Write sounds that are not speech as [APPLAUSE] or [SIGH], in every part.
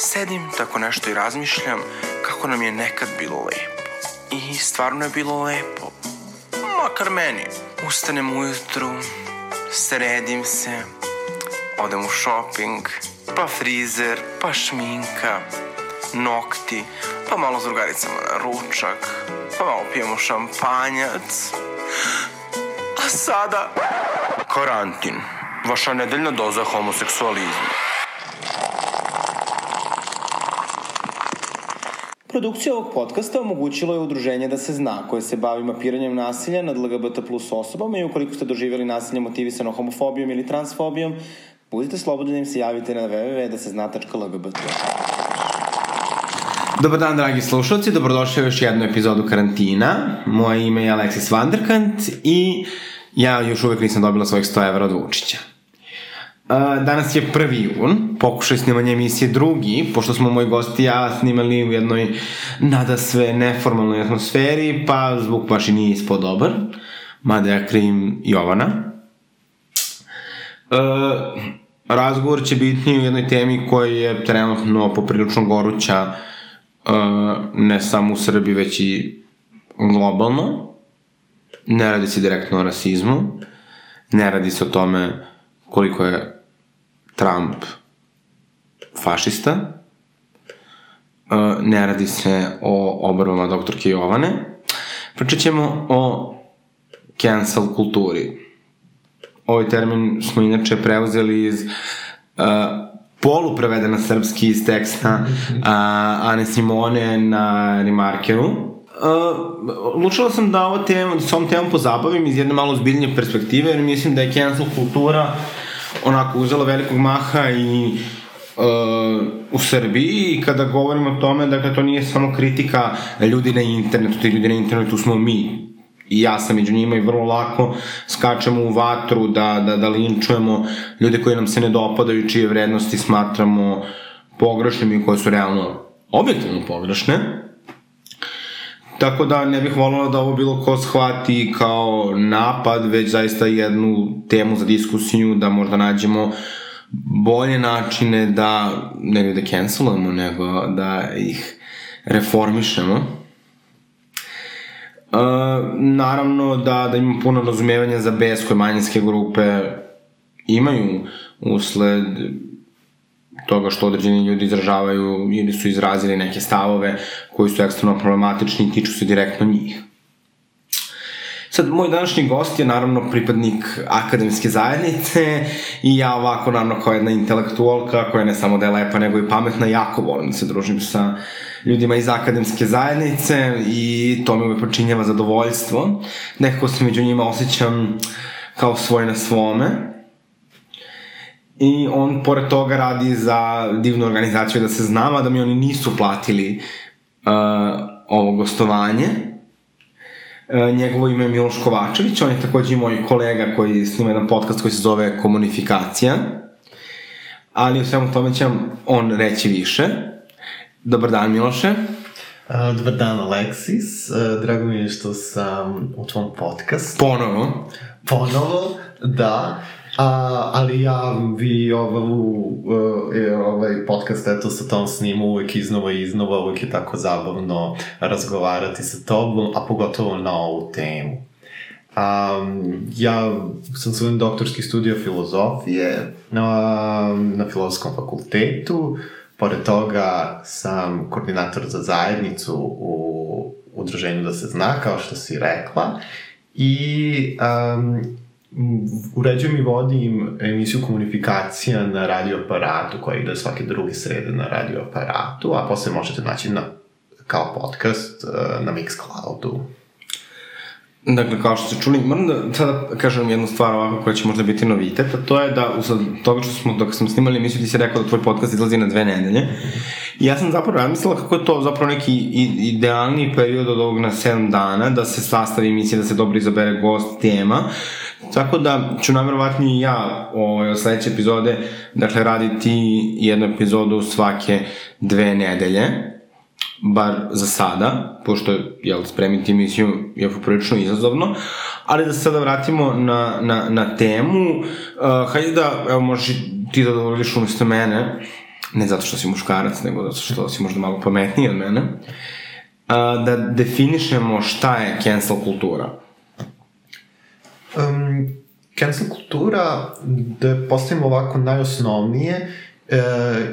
Sedim tako nešto i razmišljam kako nam je nekad bilo lepo. I stvarno je bilo lepo. Makar meni. Ustanem ujutru, sredim se, odem u shopping, pa frizer, pa šminka, nokti, pa malo s drugaricama na ručak, pa malo pijemo šampanjac. A sada... Karantin. Vaša nedeljna doza homoseksualizma. Produkcija ovog podcasta omogućilo je udruženje Da se zna, koje se bavi mapiranjem nasilja nad LGBT plus osobama i ukoliko ste doživjeli nasilje motivisano homofobijom ili transfobijom, budite slobodni da im se javite na www.dasezna.lgbt. Dobar dan, dragi slušalci, dobrodošli u još jednu epizodu karantina. Moje ime je Aleksis Vanderkant i ja još uvek nisam dobila svojih 100 evra od Vučića. Danas je prvi jun, pokušaj snimanja emisije drugi, pošto smo moji gosti i ja snimali u jednoj nada sve neformalnoj atmosferi, pa zvuk baš i nije ispod dobar, mada ja krim Jovana. E, razgovor će biti u jednoj temi koja je trenutno poprilično goruća e, ne samo u Srbiji, već i globalno. Ne radi se direktno o rasizmu, ne radi se o tome koliko je Trump fašista, uh, ne radi se o oborbama doktorke Jovane, pričat ćemo o cancel kulturi. Ovaj termin smo inače preuzeli iz uh, polu preveden na srpski iz teksta uh, Ane Simone na Remarkeru. Uh, lučila sam da ovo temu, da s ovom temom pozabavim iz jedne malo zbiljnije perspektive, jer mislim da je cancel kultura uh, onako uzela velikog maha i uh, u Srbiji. I kada govorimo o tome, dakle, to nije samo kritika ljudi na internetu, ti ljudi na internetu smo mi, i ja sam među njima i vrlo lako skačemo u vatru da, da, da linčujemo ljude koji nam se ne dopadaju, čije vrednosti smatramo pogrešnim i koje su realno objektivno pogrešne. Tako da ne bih volila da ovo bilo ko shvati kao napad, već zaista jednu temu za diskusiju, da možda nađemo bolje načine da, ne da cancelujemo, nego da ih reformišemo. Uh, naravno da, da imamo puno razumevanja za bes koje manjinske grupe imaju usled toga što određeni ljudi izražavaju ili su izrazili neke stavove koji su ekstremno problematični i tiču se direktno njih. Sad, moj današnji gost je naravno pripadnik akademske zajednice i ja ovako naravno kao jedna intelektualka koja ne samo da je lepa nego i pametna, jako volim da se družim sa ljudima iz akademske zajednice i to mi uvek počinjava zadovoljstvo. Nekako se među njima osjećam kao svoj na svome I on, pored toga, radi za divnu organizaciju da se znama da mi oni nisu platili uh, ovo gostovanje. Uh, njegovo ime je Miloš Kovačević, on je takođe i moj kolega koji snima jedan podcast koji se zove Komunifikacija. Ali u svemu tome će on reći više. Dobar dan, Miloše. Uh, dobar dan, Aleksis. Uh, drago mi je što sam u tvom podcastu. Ponovo. Ponovo, da. A, ali ja vi ovu, uh, ovaj podcast eto sa tom snimu uvek iznova i iznova, uvek je tako zabavno razgovarati sa tobom, a pogotovo na ovu temu. Um, ja sam svojim doktorski studio filozofije na, na filozofskom fakultetu, pored toga sam koordinator za zajednicu u udruženju da se zna, kao što si rekla, i um, uređujem i vodim emisiju komunifikacija na radioaparatu koja ide svake druge srede na radioaparatu, a posle možete naći na, kao podcast uh, na Mixcloudu. Dakle, kao što ste čuli, moram da sada kažem jednu stvar ovako koja će možda biti novitet, a to je da usled toga što smo, dok smo snimali emisiju, ti si rekao da tvoj podcast izlazi na dve nedelje. I ja sam zapravo razmislila kako je to zapravo neki idealni period od ovog na 7 dana, da se sastavi emisija, da se dobro izabere gost, tema, Tako da ću najverovatnije i ja ovaj, od sledeće epizode, dakle, raditi jednu epizodu svake dve nedelje, bar za sada, pošto, jel, spremiti emisiju je poprilično izazovno, ali da se sada vratimo na, na, na temu, uh, hajde da, evo, možeš ti da dovoljiš umesto mene, ne zato što si muškarac, nego zato što si možda malo pametniji od mene, a, da definišemo šta je cancel kultura. Um, cancel kultura, da postavimo ovako najosnovnije, e,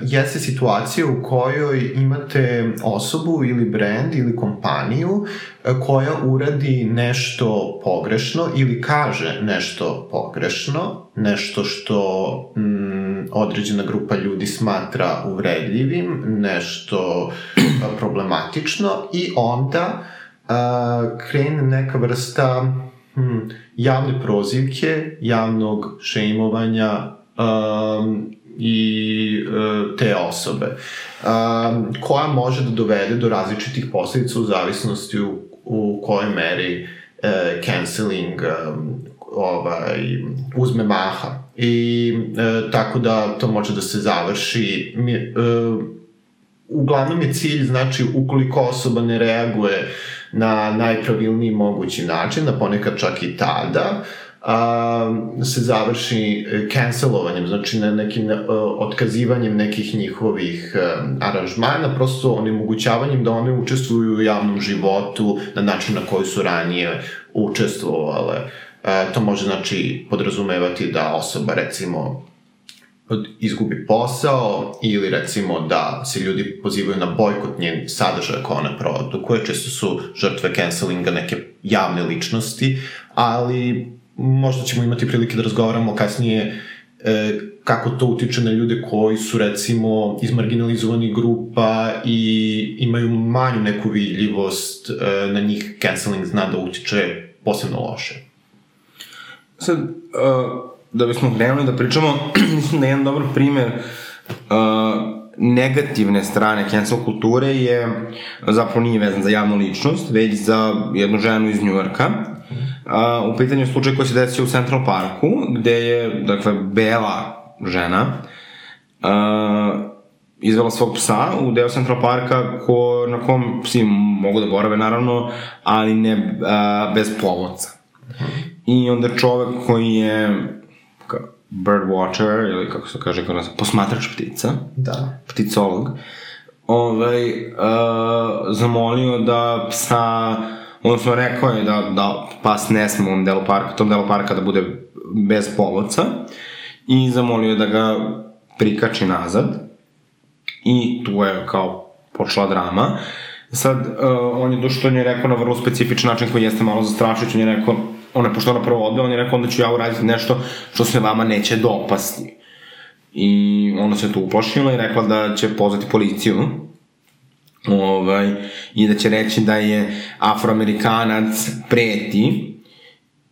jeste situacija u kojoj imate osobu ili brand ili kompaniju e, koja uradi nešto pogrešno ili kaže nešto pogrešno, nešto što mm, određena grupa ljudi smatra uvredljivim, nešto a, problematično i onda a, krene neka vrsta hmm, javne prozivke, javnog šejmovanja um, i uh, te osobe, um, koja može da dovede do različitih posledica u zavisnosti u, u kojoj meri uh, canceling um, ovaj, uzme maha. I uh, tako da to može da se završi mi, uh, uglavnom je cilj, znači, ukoliko osoba ne reaguje na najpravilniji mogući način, na ponekad čak i tada, a, se završi cancelovanjem, znači na nekim uh, otkazivanjem nekih njihovih uh, aranžmana, prosto onemogućavanjem da one učestvuju u javnom životu na način na koji su ranije učestvovale. Uh, to može znači podrazumevati da osoba recimo izgubi posao ili recimo da se ljudi pozivaju na bojkot njen sadržaja koja ona produkuje, često su žrtve cancelinga neke javne ličnosti, ali možda ćemo imati prilike da razgovaramo kasnije e, kako to utiče na ljude koji su recimo iz marginalizovanih grupa i imaju manju neku vidljivost, e, na njih canceling zna da utiče posebno loše. Sad, uh da bismo krenuli da pričamo, [CLEARS THROAT] mislim da je jedan dobar primer uh, negativne strane cancel kulture je, zapravo nije vezan za javnu ličnost, već za jednu ženu iz Njujorka. Uh, u pitanju je slučaj koji se desio u Central Parku, gde je, dakle, bela žena uh, izvela svog psa u deo Central Parka ko, na kom psi mogu da borave, naravno, ali ne uh, bez povodca. I onda čovek koji je birdwatcher, ili kako se kaže kod nas, posmatrač ptica. Da. Pticolog. Ovaj, uh, zamolio da psa, odnosno rekao je da, da pas ne sme u ovom delu parka, tom delu parka da bude bez povodca i zamolio je da ga prikači nazad i tu je kao počela drama. Sad, uh, on je došlo, on je rekao na vrlo specifičan način koji jeste malo zastrašujući, on je rekao, ona, pošto ona prvo odbila, on je rekao, onda ću ja uraditi nešto što se vama neće dopasti. I ona se tu uplašila i rekla da će pozvati policiju. Ovaj, I da će reći da je afroamerikanac preti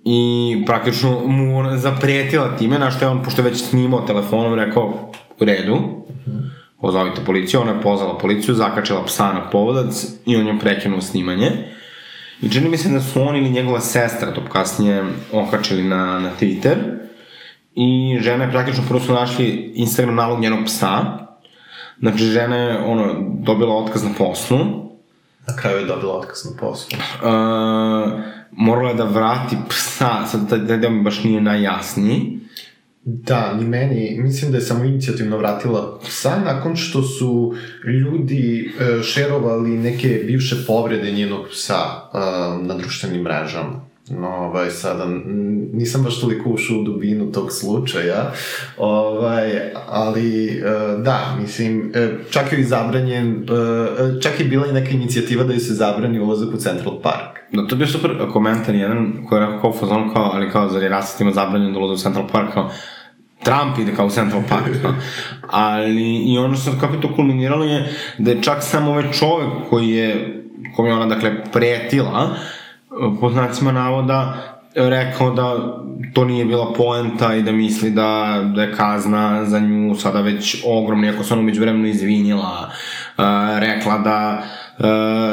i praktično mu zapretila time, na što je on, pošto je već snimao telefonom, rekao, u redu, pozovite policiju, ona je pozvala policiju, zakačila psa na povodac i on je prekinuo snimanje. I čini mi se da su on ili njegova sestra to kasnije okačili na, na Twitter. I žena je praktično prvo su našli Instagram nalog njenog psa. Znači, žena je ono, dobila otkaz na poslu. Na kraju je dobila otkaz na poslu. Uh, morala je da vrati psa, sad taj deo mi baš nije najjasniji. Da, ni meni, mislim da je samo inicijativno vratila psa nakon što su ljudi e, šerovali neke bivše povrede njenog psa e, na društvenim mrežama. No, ovaj, sada, nisam baš toliko ušao u dubinu tog slučaja, ovaj, ali, e, da, mislim, e, čak je i zabranjen, e, čak je bila i neka inicijativa da je se zabrani ulazak u Central Park. Da, to je bio super komentar jedan koji je rekao kao fazon kao, ali kao, zar je rasitima zabranjeno da ulaze u Central Park, kao, Trump ide kao u Central Park, no? ali i ono što kako to kulminiralo je da je čak samo ovaj čovek koji je, kom je ona dakle pretila, po znacima navoda, rekao da to nije bila poenta i da misli da, da je kazna za nju sada već ogromna, iako se ona umeđu vremenu izvinjela, uh, rekla da uh,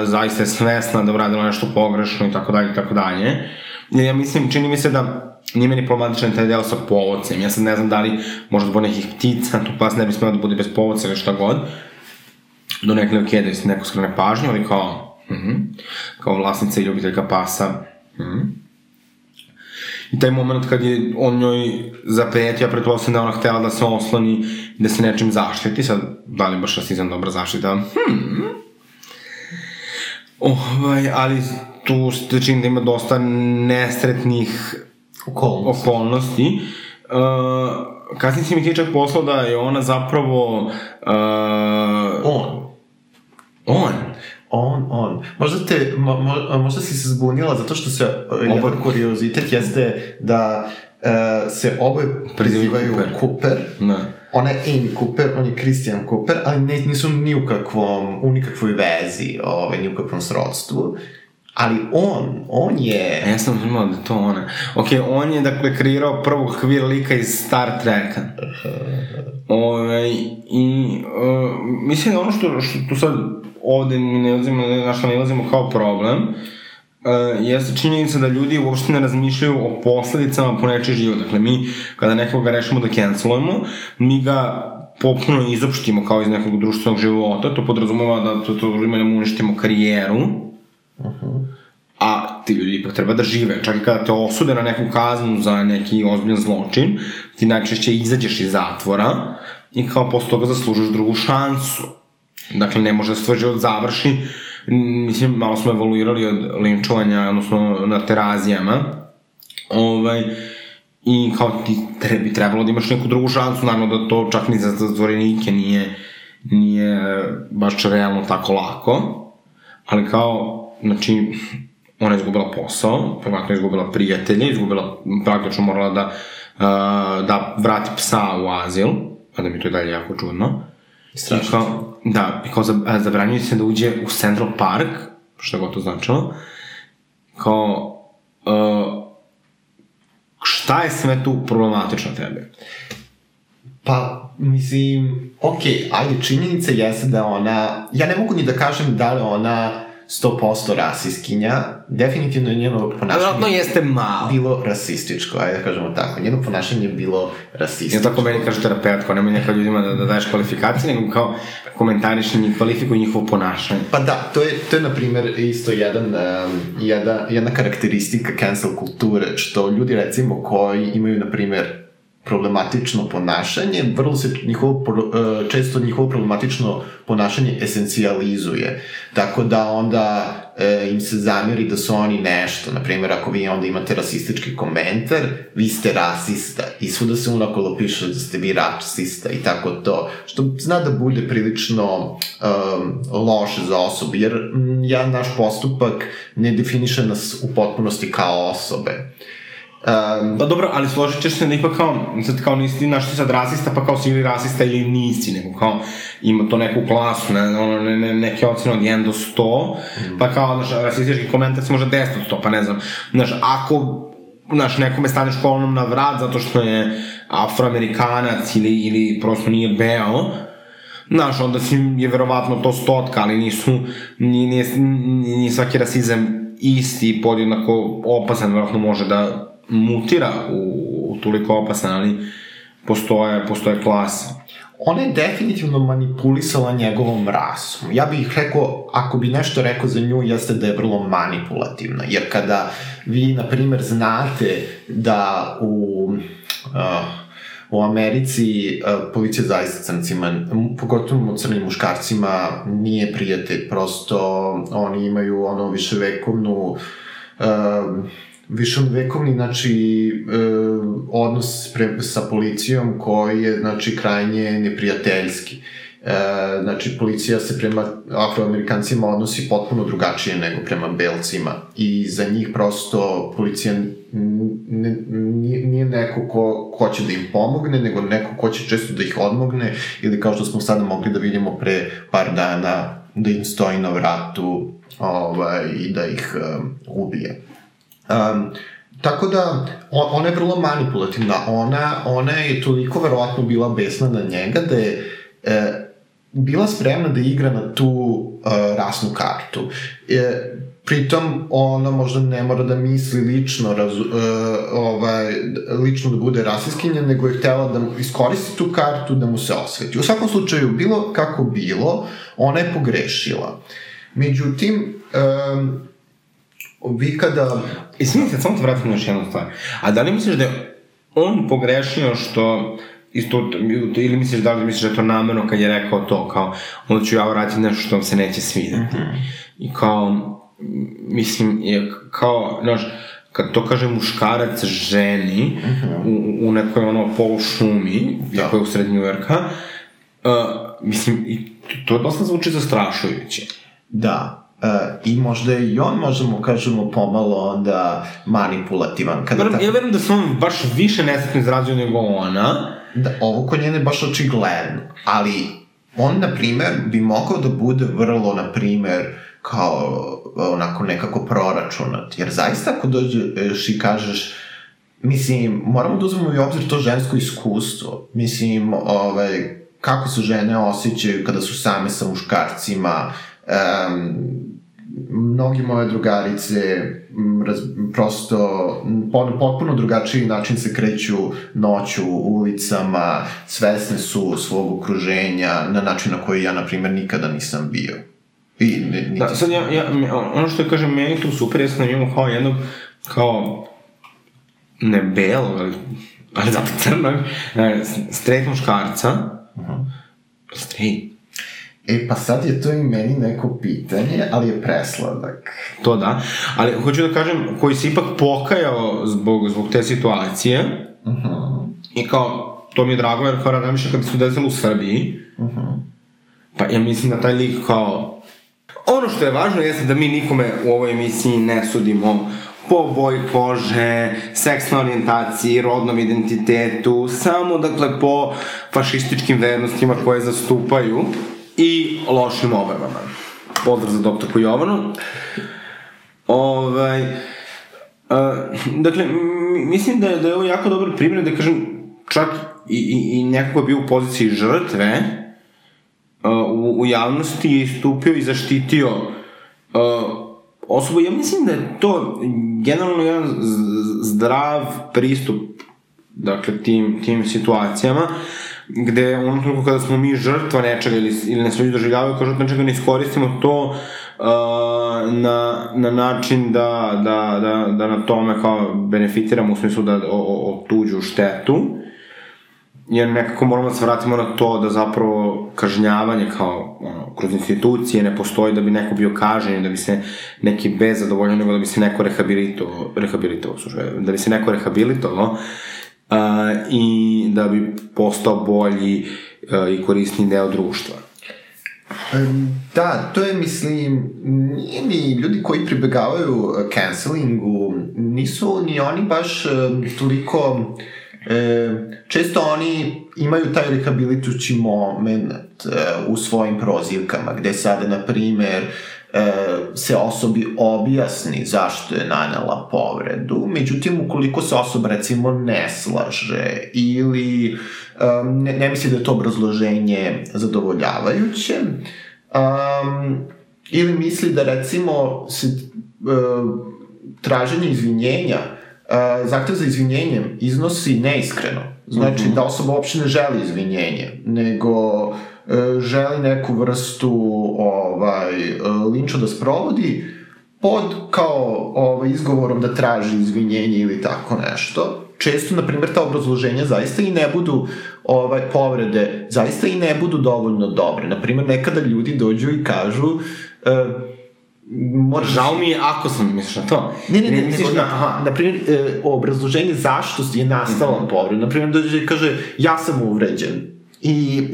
zaista je svesna da uradila nešto pogrešno i tako dalje i tako dalje. Ja mislim, čini mi se da nije meni problematičan taj deo sa povocem. Ja sad ne znam da li možda zbog nekih ptica, tu pas ne bi smeo da bude bez povoca ili šta god. Do nekle ok, da se neko skrene pažnju, ali kao, mm -hmm, kao vlasnica i ljubiteljka pasa, mm -hmm. I taj moment kad je on njoj zapretio, ja pretpostavljam da ona htela da se osloni, da se nečim zaštiti, sad, da li baš rasizam dobra zaštita? Hmm. Ovaj, ali tu se čini da ima dosta nesretnih Okolnosti. okolnosti. Uh, kasnije si mi ti čak poslao da je ona zapravo... Uh, On. on? On, on. Možda te, mo, mo, možda si se zbunila zato što se, Oba... jedan kuriozitet jeste da uh, se oboje prezivaju Cooper. Cooper. Da. Ona je Amy Cooper, on je Christian Cooper, ali ne, nisu ni u kakvom, u nikakvoj vezi, ovaj, ni u kakvom srodstvu. Ali on, on A je... ja sam imao da to ona. Ok, on je dakle kreirao prvog kvir lika iz Star Treka. [LAUGHS] Ove, I uh, mislim da ono što, što tu sad ovde mi ne ulazimo, na što ne ulazimo kao problem, uh, jeste činjenica da ljudi uopšte ne razmišljaju o posledicama po nečiji život. Dakle, mi kada nekoga rešimo da cancelujemo, mi ga popuno izopštimo kao iz nekog društvenog života, to podrazumeva da to, to ima da mu uništimo karijeru, a ti ljudi ipak treba da žive. Čak i kada te osude na neku kaznu za neki ozbiljan zločin, ti najčešće izađeš iz zatvora i kao posle toga zaslužuješ drugu šansu. Dakle, ne može da se tvoj život završi. Mislim, malo smo evoluirali od linčovanja, odnosno na terazijama. Ovaj, I kao ti trebi, trebalo da imaš neku drugu šansu, naravno da to čak ni za zatvorenike nije, nije baš realno tako lako. Ali kao, znači, ona je izgubila posao, je izgubila prijatelje, izgubila, praktično morala da, da vrati psa u azil, a da mi to je dalje jako čudno. Strašno. Kao, da, kao zab- zabranjuje se da uđe u Central Park, što god to značilo, kao, uh, šta je sve tu problematično tebe? Pa, mislim, ok, ajde, činjenica jeste da ona, ja ne mogu ni da kažem da li ona 100% rasiskinja, definitivno je njeno Vjerojatno ponašanje jeste malo. bilo rasističko, ajde da kažemo tako, njeno ponašanje je bilo Ja rasističko. tako meni kaže terapeut, kao nemoj neka [LAUGHS] ljudima da, da daješ kvalifikacije, nego kao komentariš njih, kvalifikuj njihovo ponašanje. Pa da, to je, to je na primjer isto jedan, um, jedna, jedna karakteristika cancel kulture, što ljudi recimo koji imaju na primjer problematično ponašanje, vrlo se njihovo, e, često njihovo problematično ponašanje esencijalizuje. Tako da onda e, im se zamjeri da su oni nešto. Na primjer, ako vi onda imate rasistički komentar, vi ste rasista. I svuda se unakolo piše da ste vi rasista i tako to. Što zna da bude prilično um, loše za osobu, jer mm, ja naš postupak ne definiše nas u potpunosti kao osobe. Um, Pa dobro, ali složit ćeš se da ipak kao, sad kao nisi naš ti sad rasista, pa kao si ili rasista ili nisi, nego kao ima to neku klasu, ne, ono, ne, ne, neke ocene od 1 do 100, pa kao, znaš, rasistički komentar se može 10 od 100, pa ne znam, znaš, ako znaš, nekome staneš kolonom na vrat zato što je afroamerikanac ili, ili prosto nije beo, Znaš, onda si je verovatno to stotka, ali nisu, nije, nije, nije svaki rasizam isti i podjednako opasan, verovatno može da mutira u, u toliko opasan, ali postoje, postoje klase. ona je definitivno manipulisala njegovom rasom. Ja bih rekao, ako bi nešto rekao za nju, jeste da je vrlo manipulativna. Jer kada vi, na primer, znate da u... Uh, u Americi uh, policija zaista crncima, pogotovo crnim muškarcima, nije prijatelj, prosto oni imaju ono viševekovnu uh, viševekovni, znači, e, odnos pre, sa policijom koji je, znači, krajnje neprijateljski. E, znači, policija se prema afroamerikancima odnosi potpuno drugačije nego prema belcima. I za njih prosto policija nije neko ko, ko će da im pomogne, nego neko ko će često da ih odmogne ili kao što smo sada mogli da vidimo pre par dana da im stoji na vratu ovaj, i da ih um, ubije. Um, tako da, on, ona je vrlo manipulativna. Ona, ona je toliko verovatno bila besna na njega da je e, bila spremna da igra na tu e, rasnu kartu. E, pritom ona možda ne mora da misli lično razu, e, ovaj, lično da bude rasiskinja, nego je htela da iskoristi tu kartu da mu se osveti. U svakom slučaju, bilo kako bilo, ona je pogrešila. Međutim, um, vi kada... I smijem se, samo te vratim na još jednu stvar. A da li misliš da je on pogrešio što isto, ili misliš da li misliš da je to namerno kad je rekao to, kao, onda ću ja vratiti nešto što vam se neće svideti. Mm -hmm. I kao, mislim, je kao, znaš, kad to kaže muškarac ženi mm -hmm. u, u nekoj ono polušumi, da. koja je u sred Njujorka, uh, mislim, i to, to dosta zvuči zastrašujuće. Da, Uh, I možda i on, možemo kažemo, pomalo onda manipulativan. Kada verujem, ta... Ja verujem da se on baš više nesretno izrazio nego ona. Da, ovo kod njene baš očigledno. Ali on, na primer, bi mogao da bude vrlo, na primer, kao onako nekako proračunat. Jer zaista ako dođeš i kažeš Mislim, moramo da uzmemo i obzir to žensko iskustvo. Mislim, ovaj, kako se žene osjećaju kada su same sa muškarcima, um, mnogi moje drugarice raz, prosto po, potpuno drugačiji način se kreću noću ulicama, svesne su svog okruženja na način na koji ja, na primjer, nikada nisam bio. I, ne, da, sad ja, ja, ono što kažem, meni tu super, ja sam imao kao jednog, kao, ne belog, ali, ali zato crnog, straight muškarca, uh -huh. straight, E, pa sad je to i meni neko pitanje, ali je presladak. To da, ali hoću da kažem, koji se ipak pokajao zbog, zbog te situacije, uh mhm. -huh. i kao, to mi je drago, jer kao razmišljam kad bi se desilo u Srbiji, uh mhm. -huh. pa ja mislim da taj lik kao, ono što je važno jeste da mi nikome u ovoj emisiji ne sudimo po boji kože, seksnoj orijentaciji, rodnom identitetu, samo dakle po fašističkim vernostima koje zastupaju i lošim obavama. Pozdrav za doktorku Jovanu. Ovaj, uh, dakle, mislim da je, da je ovo jako dobar primjer, da kažem, čak i, i, i neko ko je bio u poziciji žrtve, uh, u, u javnosti je istupio i zaštitio uh, osobu. Ja mislim da je to generalno jedan zdrav pristup dakle, tim, tim situacijama. Uh, gde u onom trenutku kada smo mi žrtva nečega ili, ili nas ljudi doživljavaju kao žrtva nečega, ne iskoristimo to uh, na, na način da, da, da, da na tome kao benefitiramo u smislu da o, o, o tuđu štetu, jer nekako moramo da se vratimo na to da zapravo kažnjavanje kao ono, kroz institucije ne postoji da bi neko bio kažen, da bi se neki bez zadovoljno, nego da bi se neko rehabilitovao, rehabilitovao, da bi se neko rehabilitovao uh, i da bi postao bolji uh, i korisni deo društva. Da, to je, mislim, nije ni ljudi koji pribegavaju cancelingu, nisu ni oni baš toliko, e, često oni imaju taj rehabilitujući moment e, u svojim prozivkama, gde sada, na primer, e, se osobi objasni zašto je nanela povredu, međutim ukoliko se osoba recimo ne slaže ili um, ne, ne misli da je to obrazloženje zadovoljavajuće um, ili misli da recimo se uh, traženje izvinjenja uh, zahtev za izvinjenjem iznosi neiskreno znači mm -hmm. da osoba uopšte ne želi izvinjenje nego uh, E, želi neku vrstu ovaj, linča da sprovodi pod kao ovaj, izgovorom da traži izvinjenje ili tako nešto. Često, na primjer, ta obrazloženja zaista i ne budu ovaj, povrede, zaista i ne budu dovoljno dobre. Na primjer, nekada ljudi dođu i kažu uh, Moraš... Žao mi je ako sam, misliš na to? Ne, ne, ne, ne, ne na, aha, na primjer, e, obrazloženje zašto je nastala mm -hmm. povreda. Na primjer, dođe i kaže, ja sam uvređen I,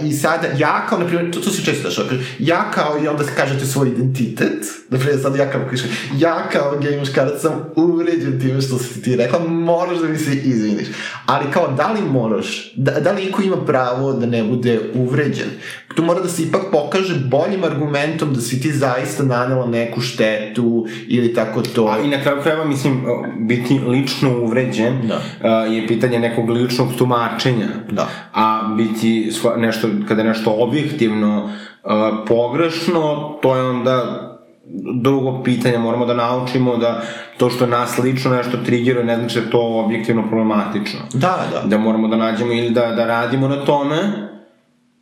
uh, I sada, ja kao, na primjer, to, to se često dešava, ja kao, i onda kažete svoj identitet, na primjer, sad ja kao kažem, ja kao gej muškarac sam uvređen time što si ti rekla, moraš da mi se izviniš. Ali kao, da li moraš, da, da li iko ima pravo da ne bude uvređen? Tu mora da se ipak pokaže boljim argumentom da si ti zaista nanela neku štetu ili tako to. A i na kraju krajeva, mislim, biti lično uvređen da. je pitanje nekog ličnog tumačenja. Da. A biti biti nešto, kada je nešto objektivno uh, pogrešno, to je onda drugo pitanje, moramo da naučimo da to što nas lično nešto triggeruje ne znači da to objektivno problematično. Da, da. Da moramo da nađemo ili da, da radimo na tome,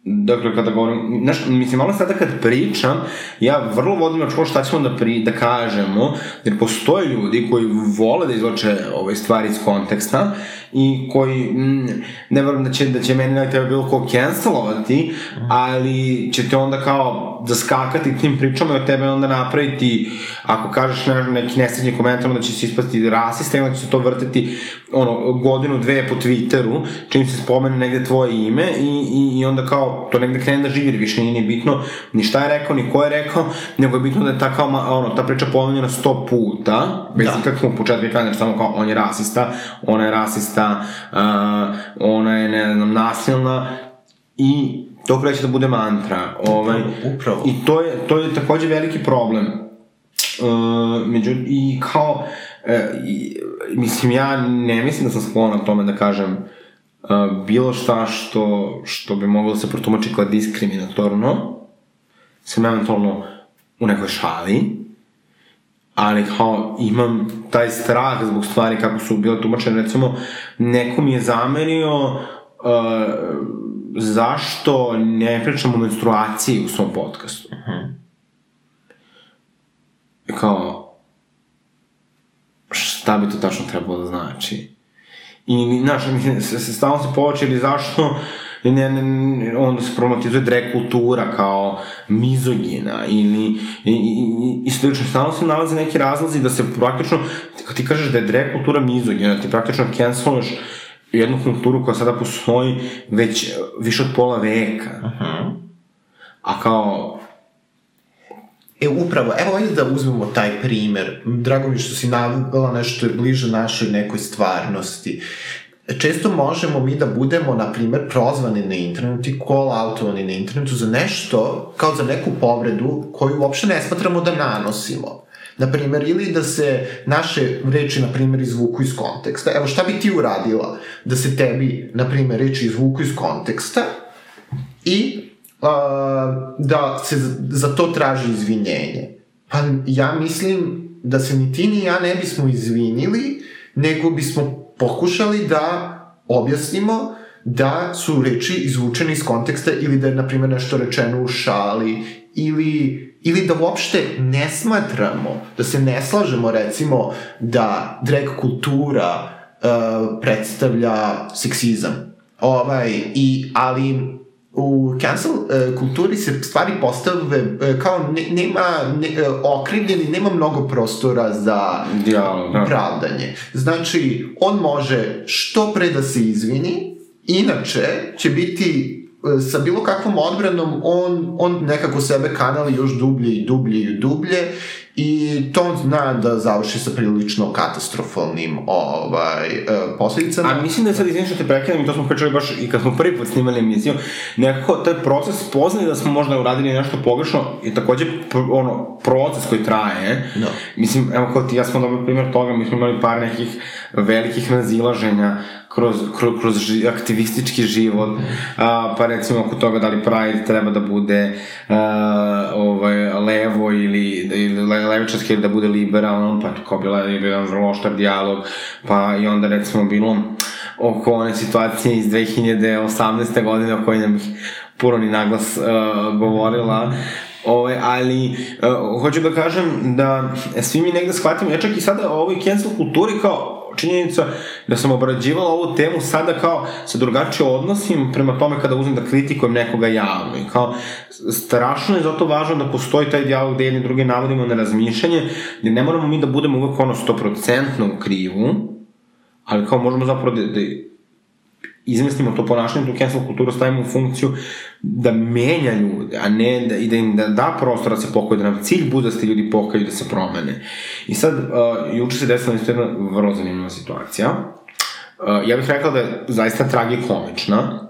Dakle, kada govorim, znaš, mislim, malo sada kad pričam, ja vrlo vodim na šta ćemo da, pri, da kažemo, jer postoje ljudi koji vole da izloče ove stvari iz konteksta i koji, mm, ne verujem da će, da će meni na tebe bilo ko cancelovati, ali će te onda kao zaskakati tim pričama i od tebe onda napraviti, ako kažeš ne, neki nesrednji komentar, onda će se ispasti rasista i onda će se to vrteti ono, godinu, dve po Twitteru, čim se spomene negde tvoje ime i, i, i onda kao to negde krene da živi, više nije ni bitno ni šta je rekao, ni ko je rekao, nego je bitno da je ta, kao, ono, ta priča pomenjena sto puta, bez da. ikakvog početka i kraja, samo kao on je rasista, ona je rasista, uh, ona je, ne znam, nasilna i to kreće da bude mantra. Ovaj, upravo. I to je, to je takođe veliki problem. Uh, među, I kao, uh, i, mislim, ja ne mislim da sam sklon tome da kažem uh, bilo šta što, što bi moglo da se protumači kao diskriminatorno, sam eventualno u nekoj šali, ali kao imam taj strah zbog stvari kako su bile tumačene, recimo neko mi je zamerio uh, zašto ne pričam o menstruaciji u svom podcastu. Uh -huh. Kao, šta bi to tačno trebalo da znači? I, znaš, se, se stalno se počeli zašto ne, ne, ne, onda se problematizuje drag kultura kao mizogina ili i, i, i slično. Stalno se nalaze neki razlozi da se praktično, kad ti kažeš da je drag kultura mizogina, ti praktično canceluješ jednu kulturu koja sada postoji već više od pola veka. -huh. A kao, E, upravo, evo ajde da uzmemo taj primer. Drago mi što si navela nešto je bliže našoj nekoj stvarnosti. Često možemo mi da budemo, na primer, prozvani na internetu i call-outovani na internetu za nešto, kao za neku povredu koju uopšte ne smatramo da nanosimo. Na primer, ili da se naše reči, na primer, izvuku iz konteksta. Evo, šta bi ti uradila da se tebi, na primer, reči izvuku iz konteksta i da se za to traži izvinjenje? Pa ja mislim da se ni ti ni ja ne bismo izvinili, nego bismo pokušali da objasnimo da su reči izvučene iz konteksta ili da je, na primjer, nešto rečeno u šali ili, ili da uopšte ne smatramo, da se ne slažemo, recimo, da drag kultura uh, predstavlja seksizam. Ovaj, i, ali u cancel uh, kulturi se stvari postave uh, kao ne, nema ne, uh, okrivljeni, nema mnogo prostora za Dialog, da. pravdanje. Znači, on može što pre da se izvini, inače će biti sa bilo kakvom odbranom on, on nekako sebe kanali još dublje i dublje i dublje i to zna da završi sa prilično katastrofalnim ovaj, e, posledicama. A mislim da je sad, što te prekidam, i to smo pričali baš i kad smo prvi put snimali emisiju, nekako taj proces poznaje da smo možda uradili nešto pogrešno i takođe ono, proces koji traje. No. Mislim, evo kao ti, ja smo dobili primjer toga, mi smo imali par nekih velikih nazilaženja kroz, kroz, kroz ži, aktivistički život, mm. a, pa recimo oko toga da li Pride treba da bude a, ovaj, levo ili, ili levičarski ili da bude liberalan, pa kao bila je jedan vrlo oštar dijalog, pa i onda recimo bilo oko one situacije iz 2018. godine o kojoj nam puno ni naglas uh, govorila, Ove, ali, uh, hoću da kažem da svi mi negde shvatimo, ja čak i sada o ovoj cancel kulturi kao činjenica da sam obrađivala ovu temu sada kao se drugačije odnosim prema tome kada uzmem da kritikujem nekoga javno. I kao strašno je zato važno da postoji taj dijalog gde jedni druge navodimo na razmišljanje gde ne moramo mi da budemo uvek ono 100% u krivu ali kao možemo zapravo da, da izmislimo to ponašanje, tu cancel kulturu stavimo u funkciju da menja ljude, a ne da, i da im da, da prostor da se pokoje, da nam cilj bude da se ljudi pokaju da se promene. I sad, uh, juče se desila jedna vrlo zanimljiva situacija. Uh, ja bih rekla da je zaista tragikomična,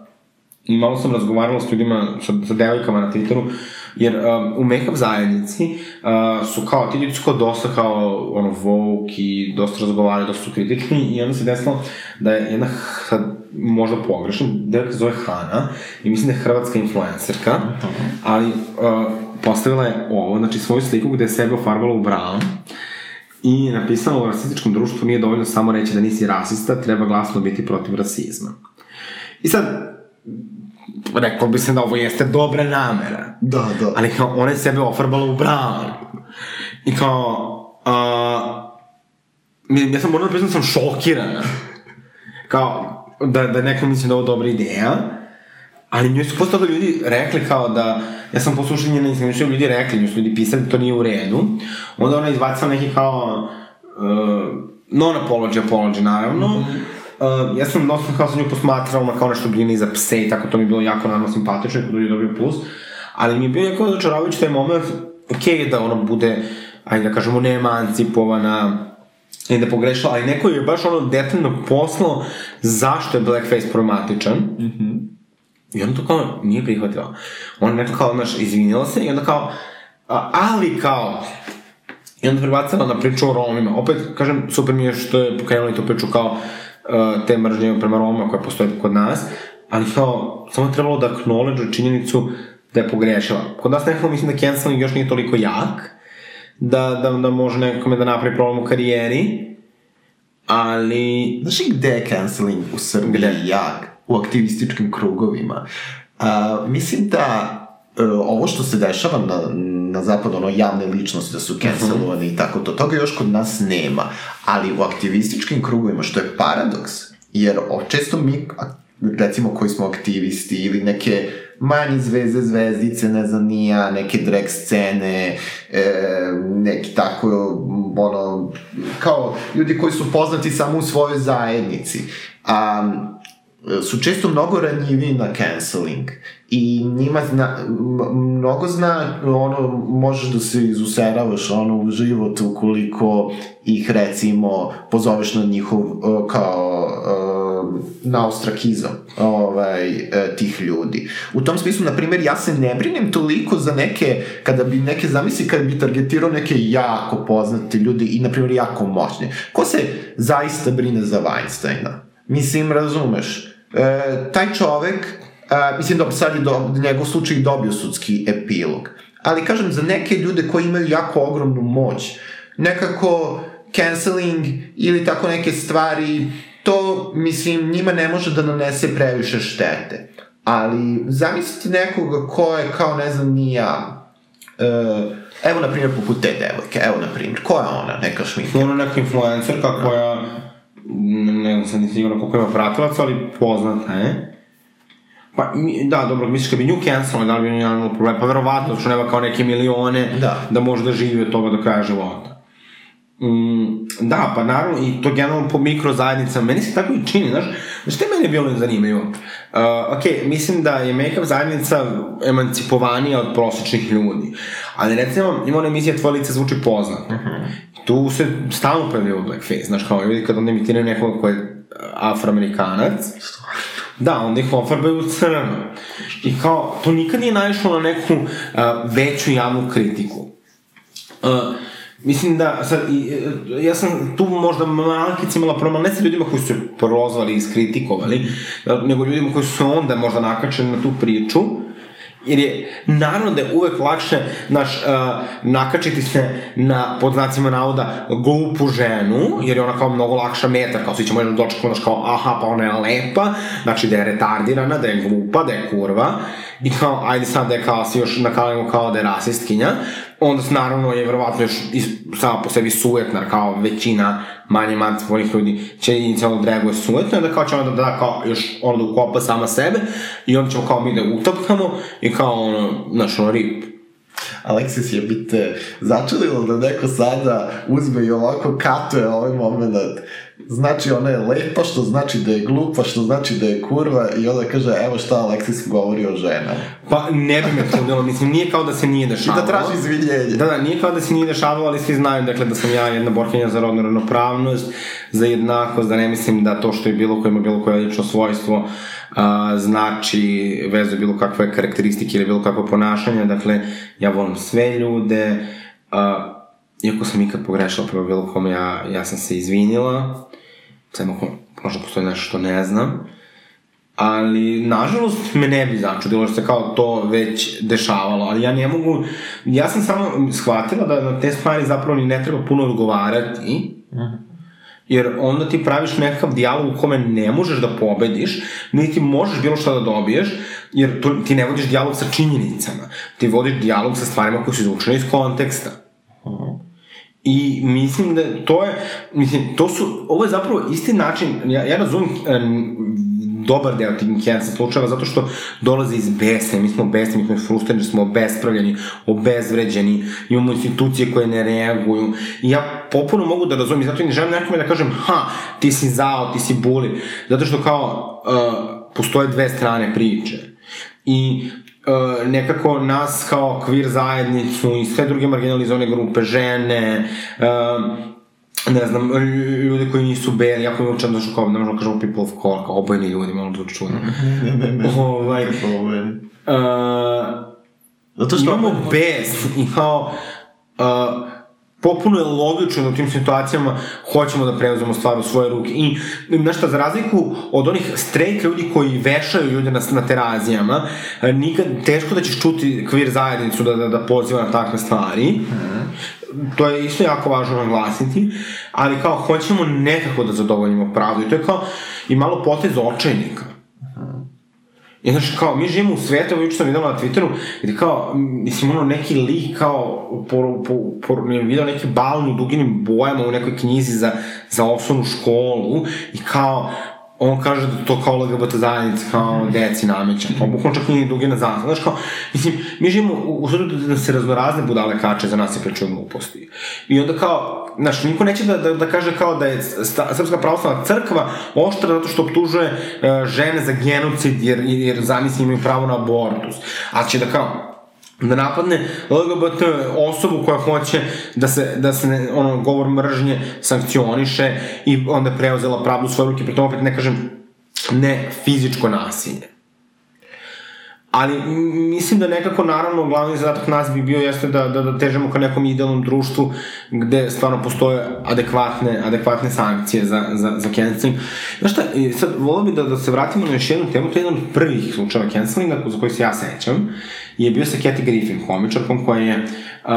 i malo sam razgovarala s ljudima, sa, sa devojkama na Twitteru, jer um, u make-up zajednici uh, su kao, ti ljudi su kao dosta kao, ono, woke i dosta razgovaraju, dosta su kritični [LAUGHS] i onda se desilo da je jedna, sad, možda pogrešno, devojka zove Hana i mislim da je hrvatska influencerka, -huh. ali uh, postavila je ovo, znači svoju sliku gde je sebe ofarbala u brown i napisala u rasističkom društvu nije dovoljno samo reći da nisi rasista, treba glasno biti protiv rasizma. I sad, rekao bi se da ovo jeste dobra namera. Da, da. Ali kao, ona je sebe ofarbala u brown. I kao, a, mislim, ja sam morala da priznam da sam šokirana. Kao, da, da neko misli da je ovo dobra ideja. Ali njoj su posle toga ljudi rekli kao da, ja sam poslušao njene Instagram, ljudi rekli, njoj su ljudi pisali da to nije u redu. Onda ona izbacila neki kao, uh, non-apology, apology, naravno. Mm -hmm. Uh, ja sam dosta kao sa nju posmatrao ona kao nešto brini za pse i tako, to mi je bilo jako naravno simpatično i kod ljudi dobio plus. Ali mi je bio jako začaravajući taj moment, ok, da ona bude, ajde da kažemo, nema emancipovana, i da pogrešila, ali neko je baš ono detaljno poslao zašto je blackface problematičan. Mm -hmm. I on to kao nije prihvatila. On neko kao, znaš, izvinila se i onda kao, a, ali kao, i onda prebacila na priču o Romima. Opet, kažem, super mi je što je pokrenula i tu priču kao te mržnje prema Romima koja postoje kod nas, ali kao, samo je trebalo da acknowledge činjenicu da je pogrešila. Kod nas nekako mislim da canceling još nije toliko jak, da, da, da može nekome da napravi problem u karijeri, ali... Znaš i gde je canceling u Srbiji gde? jak? U aktivističkim krugovima. Uh, mislim da uh, ovo što se dešava na, na zapadu, ono, javne ličnosti da su cancelovani uh -huh. i tako to, toga još kod nas nema. Ali u aktivističkim krugovima, što je paradoks, jer često mi, recimo koji smo aktivisti ili neke manje zvezde, zvezdice, ne znam, nija, neke drag scene, e, neki tako, ono, kao ljudi koji su poznati samo u svojoj zajednici. A, su često mnogo ranjivi na canceling i njima zna, mnogo zna, ono, možeš da se izuseravaš ono, u život ukoliko ih recimo pozoveš na njihov kao na ostrakizam ovaj, e, tih ljudi. U tom smislu, na primjer, ja se ne brinem toliko za neke, kada bi neke zamisli, kada bi targetirao neke jako poznate ljudi i, na primjer, jako moćne. Ko se zaista brine za Weinsteina? Mislim, razumeš, e, taj čovek, e, mislim, dobro, sad je do, njegov slučaj dobio sudski epilog, ali kažem, za neke ljude koji imaju jako ogromnu moć, nekako canceling ili tako neke stvari to, mislim, njima ne može da nanese previše štete. Ali, zamislite nekoga ko je, kao, ne znam, ni ja, uh, evo, na primjer, poput te devojke, evo, na primjer, ko je ona, neka šminka? Ona neka influencerka koja, ne znam sad ni sigurno koliko ima pratilaca, ali poznata je. Pa, da, dobro, misliš kad bi nju cancelo, da li bi nju imalo problem? Pa verovatno, što nema kao neke milione, da, da može da živi od toga do kraja života. Mm, da, pa naravno, i to generalno po mikrozajednicama, meni se tako i čini, znaš, znaš te mene bilo zanimaju? Uh, ok, mislim da je make-up zajednica emancipovanija od prosječnih ljudi, ali recimo ima ona emisija Tvoje lice zvuči poznat. Uh mhm. -huh. Tu se stalno pojavljaju blackface, znaš, kao ljudi kad onda imitiraju nekoga ko je afroamerikanac, Da, onda ih ofarbaju u crno. I kao, to nikad nije naišlo na neku uh, veću javnu kritiku. Uh, Mislim da, sad, ja sam tu možda malkic imala problem, ne sa ljudima koji su se prozvali i iskritikovali, nego ljudima koji su onda možda nakačeni na tu priču, Jer je, naravno da je uvek lakše, naš, uh, nakačiti se na, pod znacima navoda, glupu ženu, jer je ona kao mnogo lakša meta, kao svi ćemo jednom dočekati, znaš, kao, aha, pa ona je lepa, znači da je retardirana, da je glupa, da je kurva, i kao, ajde sad da je kao, si još nakalimo kao da je rasistkinja, onda naravno je verovatno još sama po sebi sujetna, kao većina manje emancipovanih ljudi će inicijalno reaguje sujetno, onda kao će onda da kao još ono da ukopa sama sebe i onda ćemo kao mi da utapkamo i kao ono, znaš, ono rip. Aleksis je bite začudilo da neko sada uzme i ovako katuje ovaj moment znači ona je lepa, što znači da je glupa, što znači da je kurva i onda kaže evo šta Aleksis govori o ženama. Pa ne bi me čudilo, mislim nije kao da se nije dešavalo. I da traži izvinjenje. Da, da, nije kao da se nije dešavalo, ali svi znaju dakle da sam ja jedna borkinja za rodnu ravnopravnost, za jednakost, da ne mislim da to što je bilo ko ima bilo koje lično svojstvo a, znači vezu bilo kakve karakteristike ili bilo kakve ponašanje, dakle ja volim sve ljude, a, iako sam ikad pogrešala prema bilo kome, ja, ja sam se izvinila, Samo ako možda postoji nešto što ne znam. Ali, nažalost, me ne bi začudilo što se kao to već dešavalo, ali ja ne mogu, ja sam samo shvatila da na te stvari zapravo ni ne treba puno odgovarati, uh -huh. Jer onda ti praviš nekakav dijalog u kome ne možeš da pobediš, niti možeš bilo šta da dobiješ, jer to, ti ne vodiš dijalog sa činjenicama. Ti vodiš dijalog sa stvarima koje su izvučene iz konteksta. I mislim da to je, mislim, to su, ovo je zapravo isti način, ja, ja razumim um, dobar deo tih cancel slučajeva zato što dolaze iz besne, mi smo besni, mi smo frustrirani, smo obespravljeni, obezvređeni, imamo institucije koje ne reaguju. I ja popuno mogu da razumim, zato i ne želim nekome da kažem, ha, ti si zao, ti si buli, zato što kao uh, postoje dve strane priče. I uh, nekako nas kao kvir zajednicu i sve druge marginalizovane grupe, žene, uh, ne znam, ljudi koji nisu beli, jako mi učem da što kao, ne možemo kažemo people of color, kao obojeni ljudi, malo da čudno. [LAUGHS] Ne, ne, ne. ovaj, uh, Zato što imamo bes i kao uh, popuno je logično da u tim situacijama hoćemo da preuzemo stvar u svoje ruke. I, nešto, za razliku od onih straight ljudi koji vešaju ljude na, na terazijama, e, nikad, teško da ćeš čuti kvir zajednicu da, da, da poziva na takve stvari. To je isto jako važno naglasiti, ali kao hoćemo nekako da zadovoljimo pravdu i to je kao i malo potez očajnika. I znaš, kao, mi živimo u svetu, evo juče sam videla na Twitteru, gde kao, mislim, ono, neki lik kao, po, po, po, ne video neki u duginim bojama u nekoj knjizi za, za osnovnu školu i kao, on kaže da to kao LGBT zajednica, kao deci nameća, pa bukvalno čak nije dugina zajednica, znaš kao, mislim, mi živimo u, u da se raznorazne budale kače za nas i pričaju gluposti. I onda kao, znaš, niko neće da, da, da kaže kao da je sta, Srpska pravoslavna crkva oštra zato što optužuje uh, žene za genocid jer, jer zamisli imaju pravo na abortus. A će da kao, da napadne LGBT osobu koja hoće da se, da se ne, ono, govor mržnje sankcioniše i onda preuzela pravdu u svoje ruke, pritom opet ne kažem ne fizičko nasilje. Ali mislim da nekako, naravno, glavni zadatak nas bi bio jeste da, da, da težemo ka nekom idealnom društvu gde stvarno postoje adekvatne, adekvatne sankcije za, za, za canceling. Znaš šta, sad volio bi da, da se vratimo na još jednu temu, to je jedan od prvih slučajeva cancelinga za koji se ja sećam, je bio sa Kathy Griffin, komičarkom koja je uh,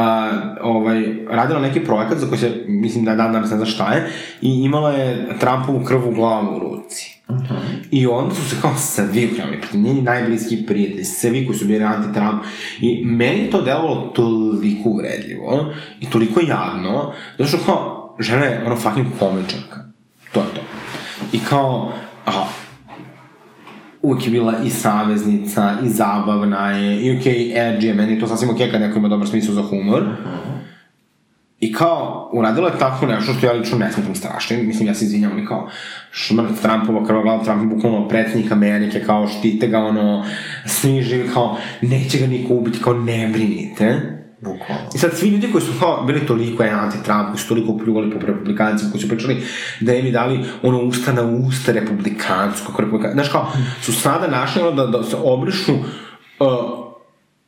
ovaj, radila neki projekat za koji se, mislim da dan danas ne zna šta je, i imala je Trumpovu krv u glavu u ruci. Uh -huh. I onda su se kao svi okrenuli protiv njeni najbliski prijatelji, svi koji su bili anti-Trump. I meni to delovalo toliko uvredljivo i toliko jadno, zato što kao, žena je ono fucking komičarka. To je to. I kao, aha, uvijek je bila i saveznica, i zabavna je, i okej, okay, edgy je, meni je to sasvim okej okay kad neko ima dobar smisla za humor. Uh -huh. I kao, uradila je tako nešto što ja lično ne smatram strašnim, mislim, ja se izvinjam, i kao, šmrt Trumpova, krvoglava Trump, bukvalno predsednik Amerike, kao, štite ga, ono, svi živi, kao, neće ga niko ubiti, kao, ne brinite. Bukvalno. I sad svi ljudi koji su kao bili toliko anti-Trump, koji su toliko pljuvali po republikancima, koji su pričali da im je dali ono usta na usta republikancu, kako republikancu, znaš kao, su sada našli ono da, da se obrišu, uh,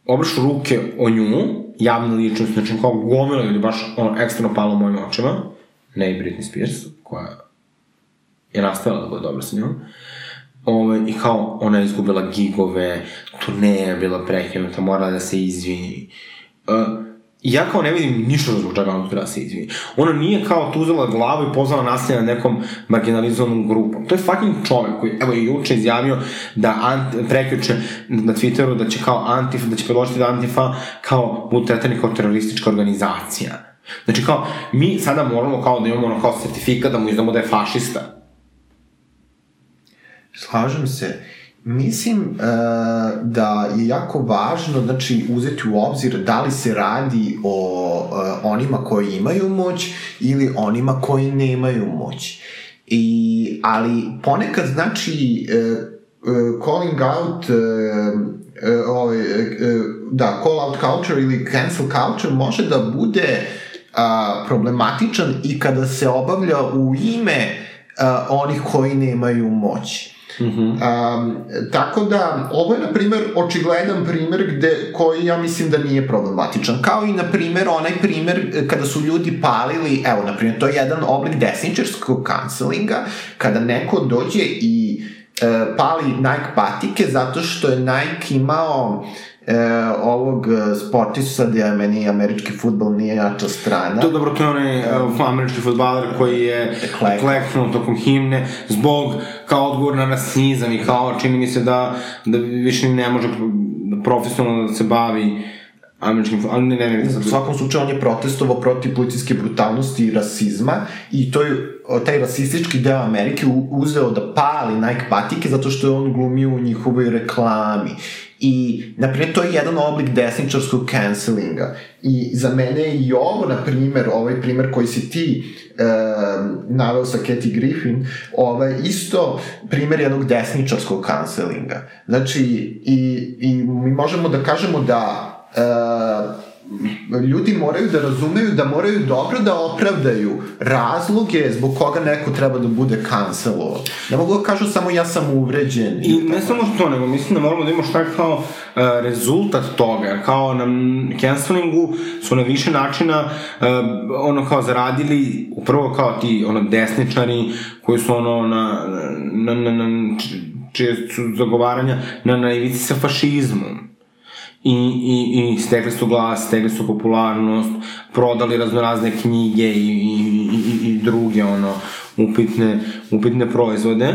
obrišu ruke o nju, javne ličnosti, znači kao gomila ljudi baš ono ekstremno palo u mojim očima, ne i Britney Spears, koja je nastavila da bude dobra sa njom, Ove, I kao, ona je izgubila gigove, turneja je bila prekinuta, morala da se izvini. Uh, ja kao ne vidim ništa zbog čega ona treba da se izvini. Ona nije kao tu uzela glavu i pozvala nasilje na nekom marginalizovanom grupom. To je fucking čovek koji, evo i juče izjavio da anti, na Twitteru da će kao Antifa, da će predložiti da Antifa kao bude tretani kao teroristička organizacija. Znači kao, mi sada moramo kao da imamo ono kao sertifikat da mu izdamo da je fašista. Slažem se. Mislim uh, da je jako važno znači, uzeti u obzir da li se radi o uh, onima koji imaju moć ili onima koji nemaju moć. I, ali ponekad znači uh, uh, calling out uh, ovaj, da, call out culture ili cancel culture može da bude uh, problematičan i kada se obavlja u ime uh, onih koji nemaju moć. Mm -hmm. um, tako da, ovo je, na primer, očigledan primer gde, koji ja mislim da nije problematičan. Kao i, na primer, onaj primer e, kada su ljudi palili, evo, na primer, to je jedan oblik desničarskog cancelinga, kada neko dođe i e, pali Nike patike zato što je Nike imao e, ovog e, sportista gde meni američki futbol nije jača strana. To dobro, to je onaj uh, američki futbaler koji je Klek. kleknuo tokom himne zbog kao odgovor na rasizam i kao čini mi se da, da više ne može profesionalno da se bavi američkim ali ne, ne, ne, ne, U svakom slučaju on je protestovao protiv policijske brutalnosti i rasizma i to je taj rasistički deo Amerike uzeo da pali Nike patike zato što je on glumio u njihovoj reklami. I, na primjer, to je jedan oblik desničarskog cancelinga. I za mene je i ovo, na primjer, ovaj primjer koji si ti e, naveo sa Kathy Griffin, ovaj, isto primjer jednog desničarskog cancelinga. Znači, i, i mi možemo da kažemo da e, ljudi moraju da razumeju da moraju dobro da opravdaju razloge zbog koga neko treba da bude kancelovan. Ne mogu da kažu samo ja sam uvređen. I ne samo to, nego mislim da moramo da imamo šta kao uh, rezultat toga, kao na cancelingu su na više načina uh, ono kao zaradili, upravo kao ti ono desničari koji su ono na, na, na, na čije su zagovaranja na, na ivici sa fašizmom. I, i, i stekli su glas, stekli su popularnost, prodali raznorazne knjige i, i, i, i druge ono upitne, upitne proizvode.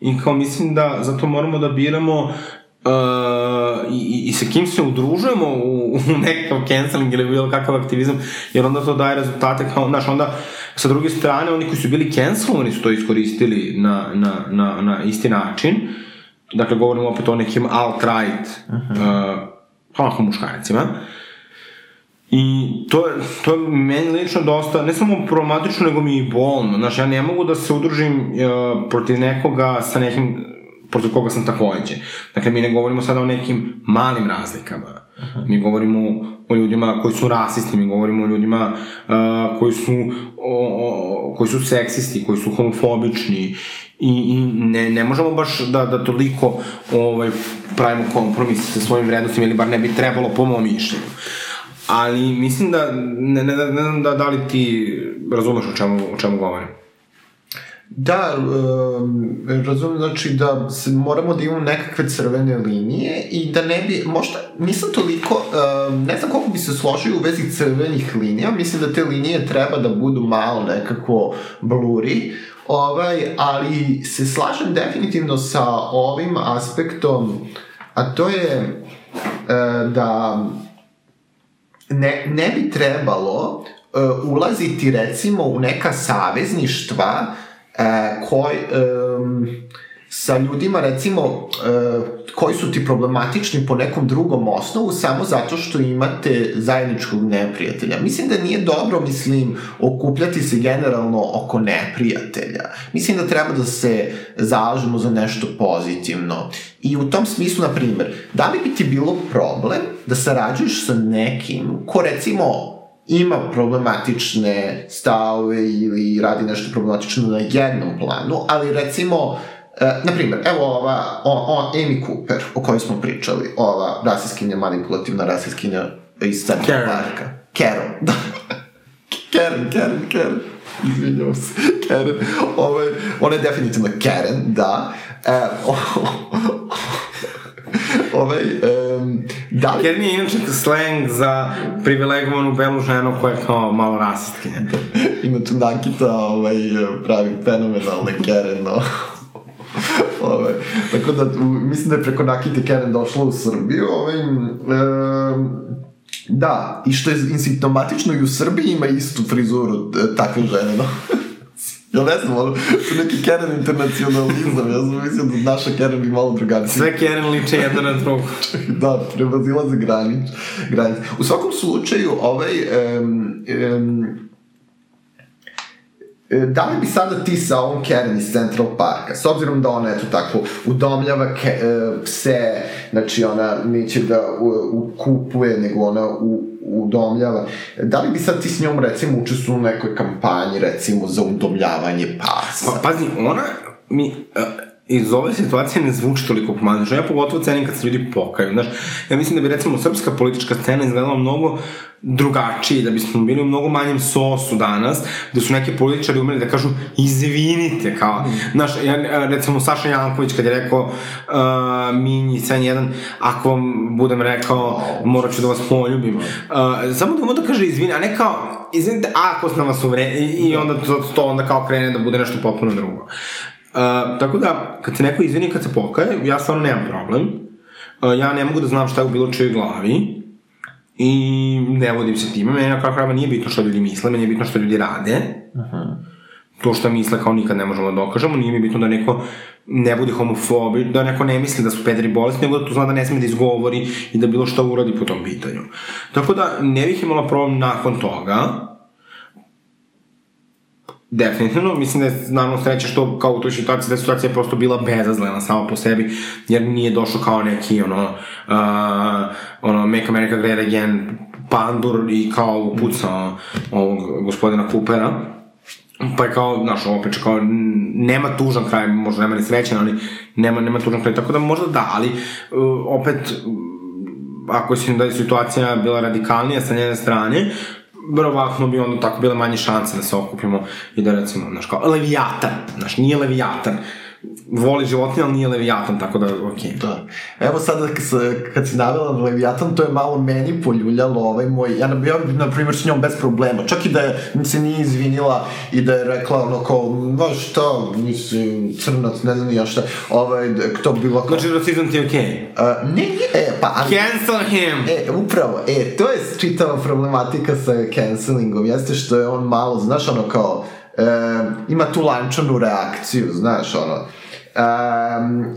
I kao mislim da zato moramo da biramo uh, i, i sa kim se udružujemo u, u nekakav canceling ili bilo kakav aktivizam, jer onda to daje rezultate kao, znaš, onda sa druge strane, oni koji su bili cancelovani su to iskoristili na, na, na, na isti način, dakle, govorimo opet o nekim alt-right uh, onako muškarcima. I to je, to je meni lično dosta, ne samo problematično, nego mi i bolno. Znaš, ja ne mogu da se udružim uh, protiv nekoga sa nekim protiv koga sam takođe. Dakle, mi ne govorimo sada o nekim malim razlikama. Mi govorimo o ljudima koji su rasisti, mi govorimo o ljudima uh, koji su o, o, koji su seksisti, koji su homofobični i, i ne, ne možemo baš da, da toliko ovaj, pravimo kompromis sa svojim vrednostima ili bar ne bi trebalo po mom mišljenju. Ali mislim da, ne, ne, ne, znam da, da li ti razumeš o čemu, o čemu govorim. Da, um, razumem, znači da se, moramo da imamo nekakve crvene linije i da ne bi, možda, nisam toliko, um, ne znam koliko bi se složio u vezi crvenih linija, mislim da te linije treba da budu malo nekako bluri, ovaj, ali se slažem definitivno sa ovim aspektom, a to je uh, da ne, ne bi trebalo uh, ulaziti recimo u neka savezništva uh, koji um, sa ljudima recimo uh, koji su ti problematični po nekom drugom osnovu samo zato što imate zajedničkog neprijatelja. Mislim da nije dobro, mislim, okupljati se generalno oko neprijatelja. Mislim da treba da se zalažemo za nešto pozitivno. I u tom smislu, na primer, da li bi ti bilo problem da sarađuješ sa nekim ko recimo ima problematične stavove ili radi nešto problematično na jednom planu, ali recimo Uh, na primjer, evo ova, o, o, Amy Cooper, o kojoj smo pričali, ova rasiskinja, manipulativna rasiskinja iz Central Karen. Parka. Karen, da. Karen, Karen, Karen. Izvinjavam se. Karen. Ove, ona je definitivno Karen, da. E, o, ovaj, um, da li... Karen je inače slang za privilegovanu belu ženu koja je kao malo rasistkinja. Ima tu Nakita, ovaj, pravi fenomenalne Karen, no. Ove, tako da, mislim da je preko Nakite Karen došla u Srbiju, ovaj, e, da, i što je insimptomatično i u Srbiji ima istu frizuru e, takve žene, no. [LAUGHS] Ja ne znam, je neki Karen internacionalizam, ja sam mislio da naša Karen bi malo drugačija. Sve Karen liče jedna na drugu. [LAUGHS] da, prevazilaze granic, granice. U svakom slučaju, ovaj, um, um, da li bi sada ti sa ovom Karen iz Central Parka, s obzirom da ona, eto tako, udomljava ke, e, pse, znači ona neće da u, kupuje, nego ona u, udomljava, da li bi sad ti s njom, recimo, učestvovao u nekoj kampanji, recimo, za udomljavanje pasa? Pa, pazi, ona mi... Uh, iz ove situacije ne zvuči toliko pomažno. Ja pogotovo cenim kad se ljudi pokaju. Znaš, ja mislim da bi recimo srpska politička scena izgledala mnogo drugačije, da bismo bili u mnogo manjem sosu danas, da su neki političari umeli da kažu izvinite, kao, mm. znaš, ja, recimo Saša Janković kad je rekao uh, Minji, sen jedan, ako vam budem rekao, morat ću da vas poljubim. Uh, samo da mu da kaže izvini, a ne kao, izvinite, ako sam vas uvre, i, i onda to, to onda kao krene da bude nešto potpuno drugo. Uh, tako da, kad se neko izvini, kad se pokaje, ja stvarno nemam problem. Uh, ja ne mogu da znam šta je u bilo čojoj glavi i ne vodim se time. Meni na kraju nije bitno što ljudi misle, meni je bitno što ljudi rade. Uh -huh. To što misle kao nikad ne možemo da dokažemo, nije mi bitno da neko ne bude homofobi, da neko ne misli da su pederi bolesti, nego da to zna da ne sme da izgovori i da bilo što uradi po tom pitanju. Tako da ne bih imala problem nakon toga, Definitivno, mislim da je naravno sreća što kao u toj situaciji, da je situacija prosto bila bezazlena sama po sebi, jer nije došlo kao neki ono, uh, ono Make America Great Again pandur i kao upucao ovog gospodina Coopera. Pa je kao, znaš, opet kao, nema tužan kraj, možda nema ni srećan, ali nema, nema tužan kraj, tako da možda da, ali uh, opet, ako si da je situacija bila radikalnija sa njene strane, verovatno bi onda tako bile manje šanse da se okupimo i da recimo, znaš, kao, Leviatan, znaš, nije Leviatan, voli životinje, ali nije Leviatan, tako da, okej. Okay. Da. Evo sada, kad si navela Leviatan, to je malo meni poljuljalo ovaj moj, ja bi, ja, na primjer, s njom bez problema, čak i da je, se nije izvinila i da je rekla ono kao, no šta, mislim, crnac, ne znam ja šta, ovaj, to bi bilo kao... Znači, rasizam ti je okej? Okay. Uh, ne, ne, e, pa... Ali, Cancel him! E, upravo, e, to je čitava problematika sa cancelingom, jeste što je on malo, znaš, ono kao, e, ima tu lančanu reakciju, znaš, ono, Um,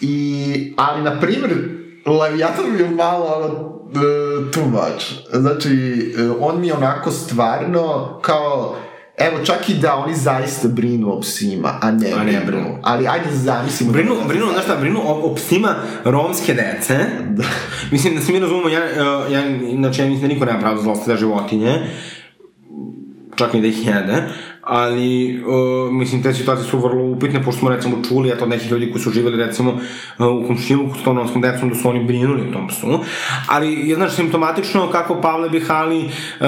i, ali, na primjer, Leviathan mi je malo ono, uh, too much. Znači, uh, on mi je onako stvarno kao Evo, čak i da oni zaista brinu o psima, a ne, a ne brinu. Ali ajde zamislimo. Brinu, da brinu, znaš šta, brinu o, o psima romske dece. Da. [LAUGHS] Mislim da se mi razumemo, ja, ja, znači, ja mislim da niko nema pravo da zlostavlja životinje, čak i da ih jede ali uh, mislim te situacije su vrlo upitne pošto smo recimo čuli eto od nekih ljudi koji su živeli recimo uh, u komšiluku s tonovskom decom da su oni brinuli o tom psu ali je znaš simptomatično kako Pavle Bihali uh,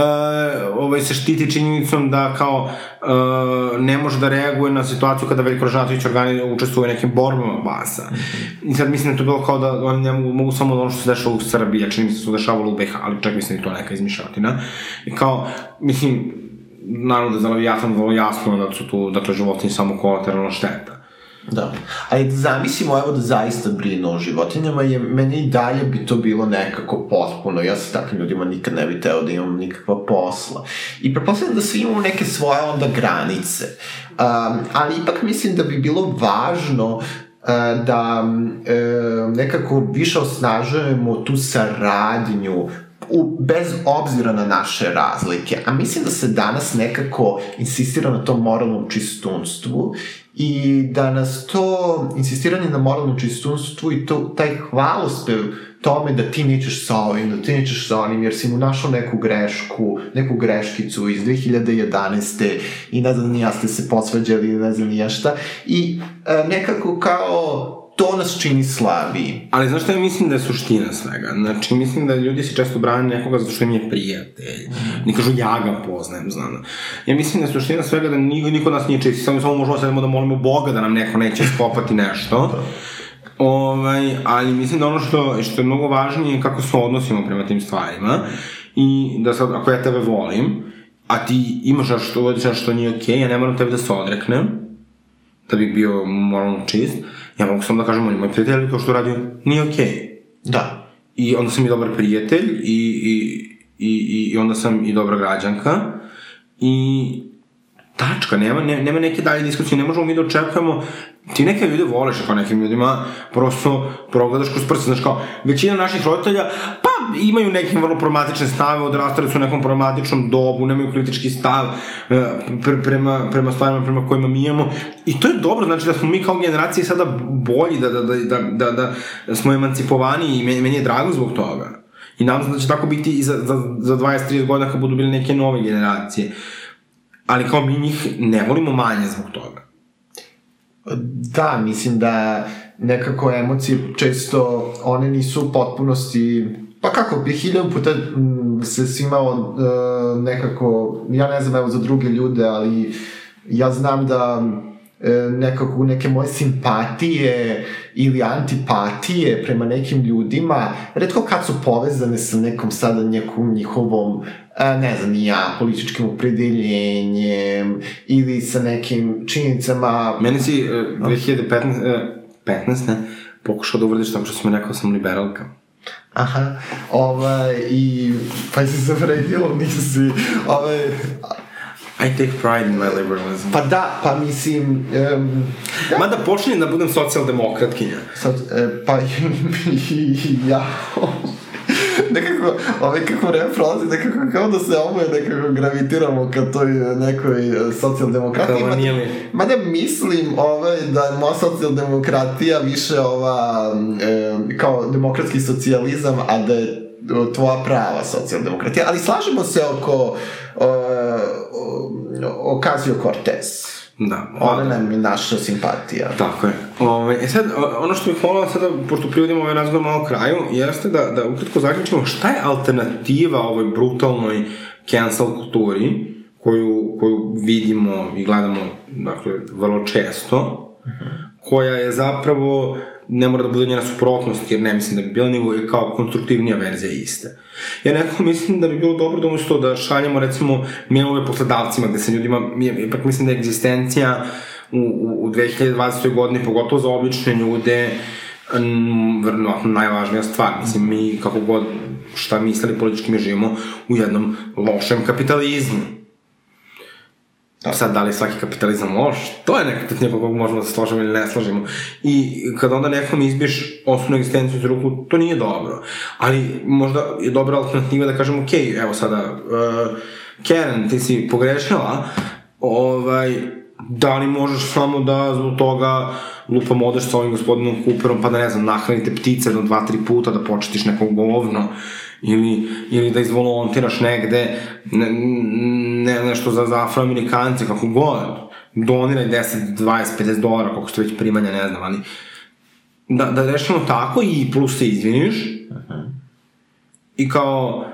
ovaj, se štiti činjenicom da kao uh, ne može da reaguje na situaciju kada Veliko Ražnatović organi učestvuje u nekim borbama basa. -hmm. I sad mislim da to bilo kao da oni ne mogu, mogu samo da ono što se dešava u Srbiji, a čini mi se da su dešavalo u BiH, ali čak mislim da to neka izmišljotina. I kao, mislim, naravno da je Leviathan vrlo jasno da su tu, dakle, životinje samo kolateralna šteta. Da. Ali da zamislimo, evo da zaista brinu o životinjama, je, meni i dalje bi to bilo nekako potpuno. Ja sa takvim ljudima nikad ne bi teo da imam nikakva posla. I prepostavljam da svi imamo neke svoje onda granice. Um, ali ipak mislim da bi bilo važno uh, da e, nekako više osnažujemo tu saradnju u, bez obzira na naše razlike. A mislim da se danas nekako insistira na tom moralnom čistunstvu i da nas to insistiranje na moralnom čistunstvu i to, taj hvalospev tome da ti nećeš sa ovim, da ti nećeš sa onim, jer si mu našao neku grešku, neku greškicu iz 2011. i ne znam nija ste se posvađali, ne znam nija šta, i e, nekako kao to nas čini slabiji. Ali znaš šta ja mislim da je suština svega? Znači, mislim da ljudi se često brane nekoga zato što im je prijatelj. Mm. Ne kažu ja ga poznajem, znam. Ja mislim da je suština svega da niko, niko nas nije čisti, samo, samo možemo sedemo da molimo Boga da nam neko neće skopati nešto. [LAUGHS] da. Ovaj, ali mislim da ono što, što je mnogo važnije je kako se odnosimo prema tim stvarima i da sad, ako ja tebe volim, a ti imaš što, što nije okej, okay, ja ne moram tebe da se odreknem, da bih bio moralno čist, ja mogu samo da kažem, on je moj prijatelj, to što radio nije okej. Okay. Da. I onda sam i dobar prijatelj i, i, i, i onda sam i dobra građanka i tačka, nema, ne, nema neke dalje diskusije, ne možemo mi da očekujemo, ti neke ljude voliš, kao nekim ljudima, prosto progledaš kroz prste, znaš kao, većina naših roditelja, pa imaju neke vrlo problematične stave, odrastali su u nekom problematičnom dobu, nemaju kritički stav e, pre, prema, prema stvarima prema kojima mi imamo, i to je dobro, znači da smo mi kao generacije sada bolji, da, da, da, da, da, da smo emancipovani i meni, meni je drago zbog toga. I nadam se da će tako biti i za, za, za 20-30 godina kad budu bili neke nove generacije. Uh, ali kao mi njih ne volimo manje zbog toga. Da, mislim da nekako emocije često, one nisu u potpunosti Pa kako, bi hiljadu puta m, se svima uh, nekako, ja ne znam evo za druge ljude, ali ja znam da e, nekako neke moje simpatije ili antipatije prema nekim ljudima, redko kad su povezane sa nekom sada nekom njihovom a, ne znam, ja, političkim opredeljenjem ili sa nekim činjenicama... Meni si uh, 2015, uh, 15. ne, pokušao da uvrdiš tako što sam rekao da sam liberalka. Aha, ovaj, i pa si se vredilo, nisi, ovaj, I take pride in my liberalism. pa da, pa mislim, um, Da. Mada počinjem da budem socijaldemokratkinja. sad, e, pa ja, [LAUGHS] nekako, ovaj kako vreme prolazi, nekako kao da se oboje nekako gravitiramo ka toj nekoj e, socijaldemokratiji. Kao Mada- nije li? Mada mislim ovaj, da je moja socijaldemokratija više ova, e, kao demokratski socijalizam, a da je tvoja prava socijaldemokratija. Ali slažemo se oko e, o, Ocasio-Cortez. Da. Ona nam je naša simpatija. Tako je. Ove, e sad, ono što bih volao sada, pošto privodimo ovaj razgovor malo kraju, jeste da, da ukratko zaključimo šta je alternativa ovoj brutalnoj cancel kulturi koju, koju vidimo i gledamo, dakle, vrlo često, koja je zapravo, ne mora da bude njena suprotnost, jer ne mislim da bi bila, nego je kao konstruktivnija verzija iste. Ja nekako mislim da bi bilo dobro da umesto da šaljamo, recimo, mailove poslodavcima, gde se ljudima, ipak mislim da je egzistencija u, u, u 2020. godini, pogotovo za obične ljude, verovatno najvažnija stvar. Mislim, mi kako god šta mislili politički mi živimo u jednom lošem kapitalizmu. Da. Sad, da li svaki kapitalizam loš, to je neka pitanja po kog možemo da se složimo ili ne složimo. I kada onda nekom izbiješ osnovnu egzistenciju iz ruku, to nije dobro. Ali možda je dobra alternativa da kažem, ok, evo sada, uh, Karen, ti si pogrešila, ovaj, da li možeš samo da zbog toga lupam odeš sa ovim gospodinom Cooperom pa da ne znam, nahranite ptice jedno, dva, tri puta da početiš neko govno ili, ili da izvolontiraš negde ne, ne, nešto za, za afroamerikance, kako god doniraj 10, 20, 50 dolara, koliko što već primanja, ne znam, ali da, da rešimo tako i plus se izviniš. I kao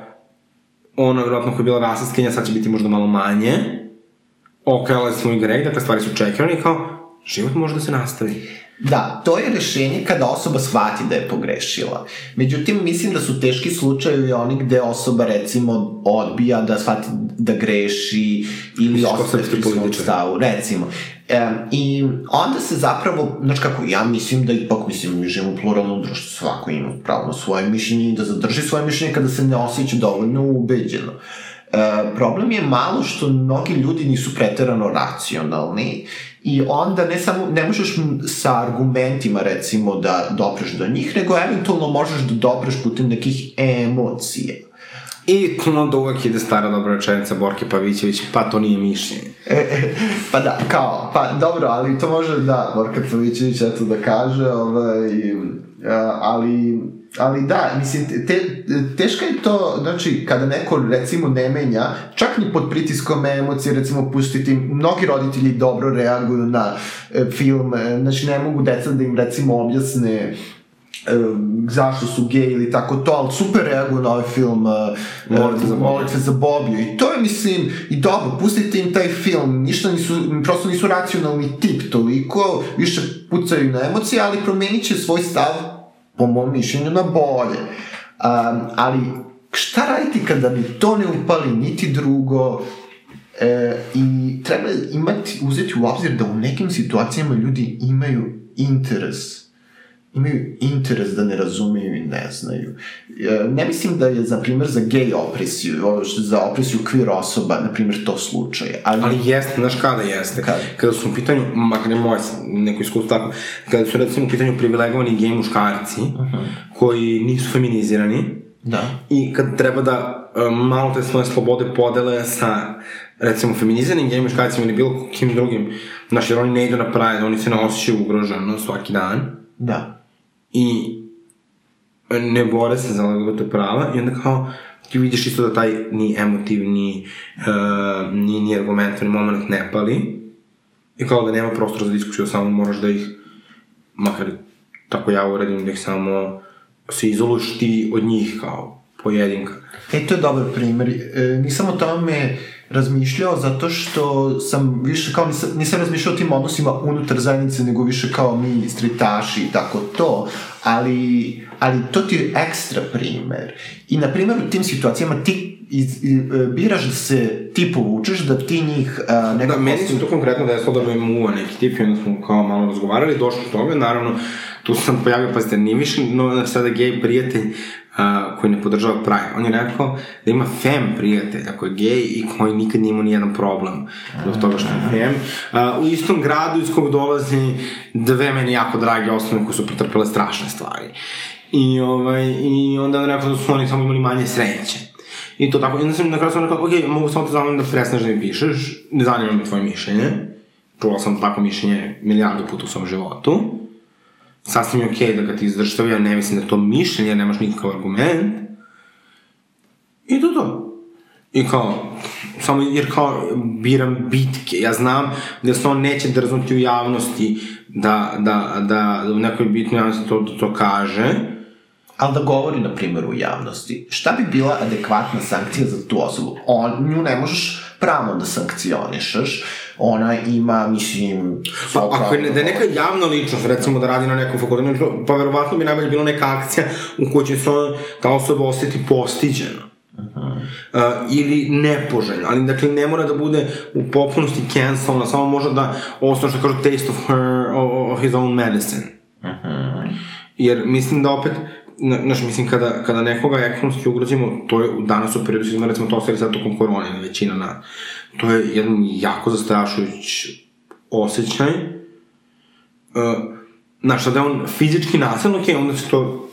ona vjerojatno koja je bila rasistkinja, sad će biti možda malo manje. Okajala je svoj greh, dakle stvari su čekirane i kao život može da se nastavi. Da, to je rešenje kada osoba shvati da je pogrešila. Međutim, mislim da su teški slučajevi oni gde osoba recimo odbija da shvati da greši ili ostaje pri svom stavu, recimo. E, I onda se zapravo, znači kako, ja mislim da ipak, mislim, mi živimo u pluralnom društvu, svako ima pravo na svoje mišljenje i da zadrži svoje mišljenje kada se ne osjeća dovoljno ubeđeno. E, problem je malo što mnogi ljudi nisu preterano racionalni i onda ne samo, ne možeš sa argumentima recimo da dopreš do njih, nego eventualno možeš da dopreš putem nekih emocija. I onda uvek ide stara dobra rečenica Borke Pavićević, pa to nije mišljenje. pa da, kao, pa dobro, ali to može da, Borka Pavićević eto da kaže, ovaj, ali, ali da, mislim, te, teško je to, znači, kada neko, recimo, ne menja, čak ni pod pritiskom emocije, recimo, pustiti, mnogi roditelji dobro reaguju na e, film, e, znači, ne mogu deca da im, recimo, objasne e, zašto su gej ili tako to, ali super reaguju na ovaj film uh, Molitve za Bobiju. Molitve za Bobiju. I to je, mislim, i dobro, pustite im taj film, ništa nisu, prosto nisu racionalni tip toliko, više pucaju na emocije, ali promenit će svoj stav, po mom mišljenju, na bolje. Um, ali šta raditi kada ni to ne upali, niti drugo, E, I treba imati, uzeti u obzir da u nekim situacijama ljudi imaju interes imaju interes da ne razumeju i ne znaju. E, ne mislim da je, za primjer, za gej opresiju, ovo što je za opresiju queer osoba, na primjer, to slučaj. Ali, Ali jeste, znaš kada jeste? Kada? Kada su u pitanju, makar je moje neko iskustvo tako, kada su recimo u pitanju privilegovani gej muškarci, koji nisu feminizirani, da. i kad treba da um, malo te svoje slobode podele sa recimo feminiziranim gej muškarcima ili bilo kim drugim, znaš, jer oni ne idu na Pride, oni se ne osjećaju ugroženo svaki dan Da. I ne bore se za LGBT prava i onda kao ti vidiš isto da taj ni emotivni, uh, ni, ni argumentovni moment ne pali I kao da nema prostora za diskusiju, samo moraš da ih, makar tako ja uredim, da ih samo se izoluš ti od njih kao pojedinka. E, to je dobar primer. E, nisam o tome razmišljao zato što sam više kao nisam, nisam razmišljao o tim odnosima unutar zajednice, nego više kao mi stritaši i tako to, ali, ali to ti je ekstra primer. I na primer u tim situacijama ti iz, i, e, biraš da se ti povučeš, da ti njih a, nekako... Da, meni se to konkretno desilo da me muva neki tip i onda smo kao malo razgovarali, došlo do toga, naravno, tu sam pojavio, pazite, nije više no, sada gej prijatelj uh, koji ne podržava Pride. On je rekao da ima fem prijatelja koji je gej i koji nikad nije imao nijedan problem zbog toga što je fem. Uh, u istom gradu iz kog dolazi dve meni jako drage osnovne koje su pretrpele strašne stvari. I, ovaj, I onda on rekao da su oni samo imali manje sreće. I to tako, i onda sam na kraju sam rekao, ok, mogu samo te zamolim da prestaneš da mi pišeš, ne zanima me tvoje mišljenje. Čula sam tako mišljenje milijardu puta u svom životu. Sasvim je okej okay da ga ti izdrštavio, ja ne mislim da to mišljenje, nemaš nikakav argument. I to to. I kao, samo jer kao biram bitke, ja znam da se on neće drznuti u javnosti da, da, da, da u nekoj bitnoj javnosti to, to kaže, ali da govori, na primjer, u javnosti. Šta bi bila adekvatna sankcija za tu osobu? On, nju ne možeš pravno da sankcionišeš, ona ima, mislim... Pa, ako je, da je neka javna ličnost, recimo da radi na nekom fakultetu, pa verovatno bi najbolje bila neka akcija u kojoj će se ta osoba osjeti postiđena. Uh -huh. uh, ili nepoželjno, ali dakle ne mora da bude u potpunosti cancelna, samo može da ostane što kažu taste of her, of his own medicine. Uh -huh. Jer mislim da opet, znaš, mislim, kada, kada nekoga ekonomski ugrozimo, to je danas u periodu recimo, to ostali sad tokom korone, većina na, to je jedan jako zastrašujuć osjećaj. Uh, znaš, sada je on fizički nasilno, ok, onda se to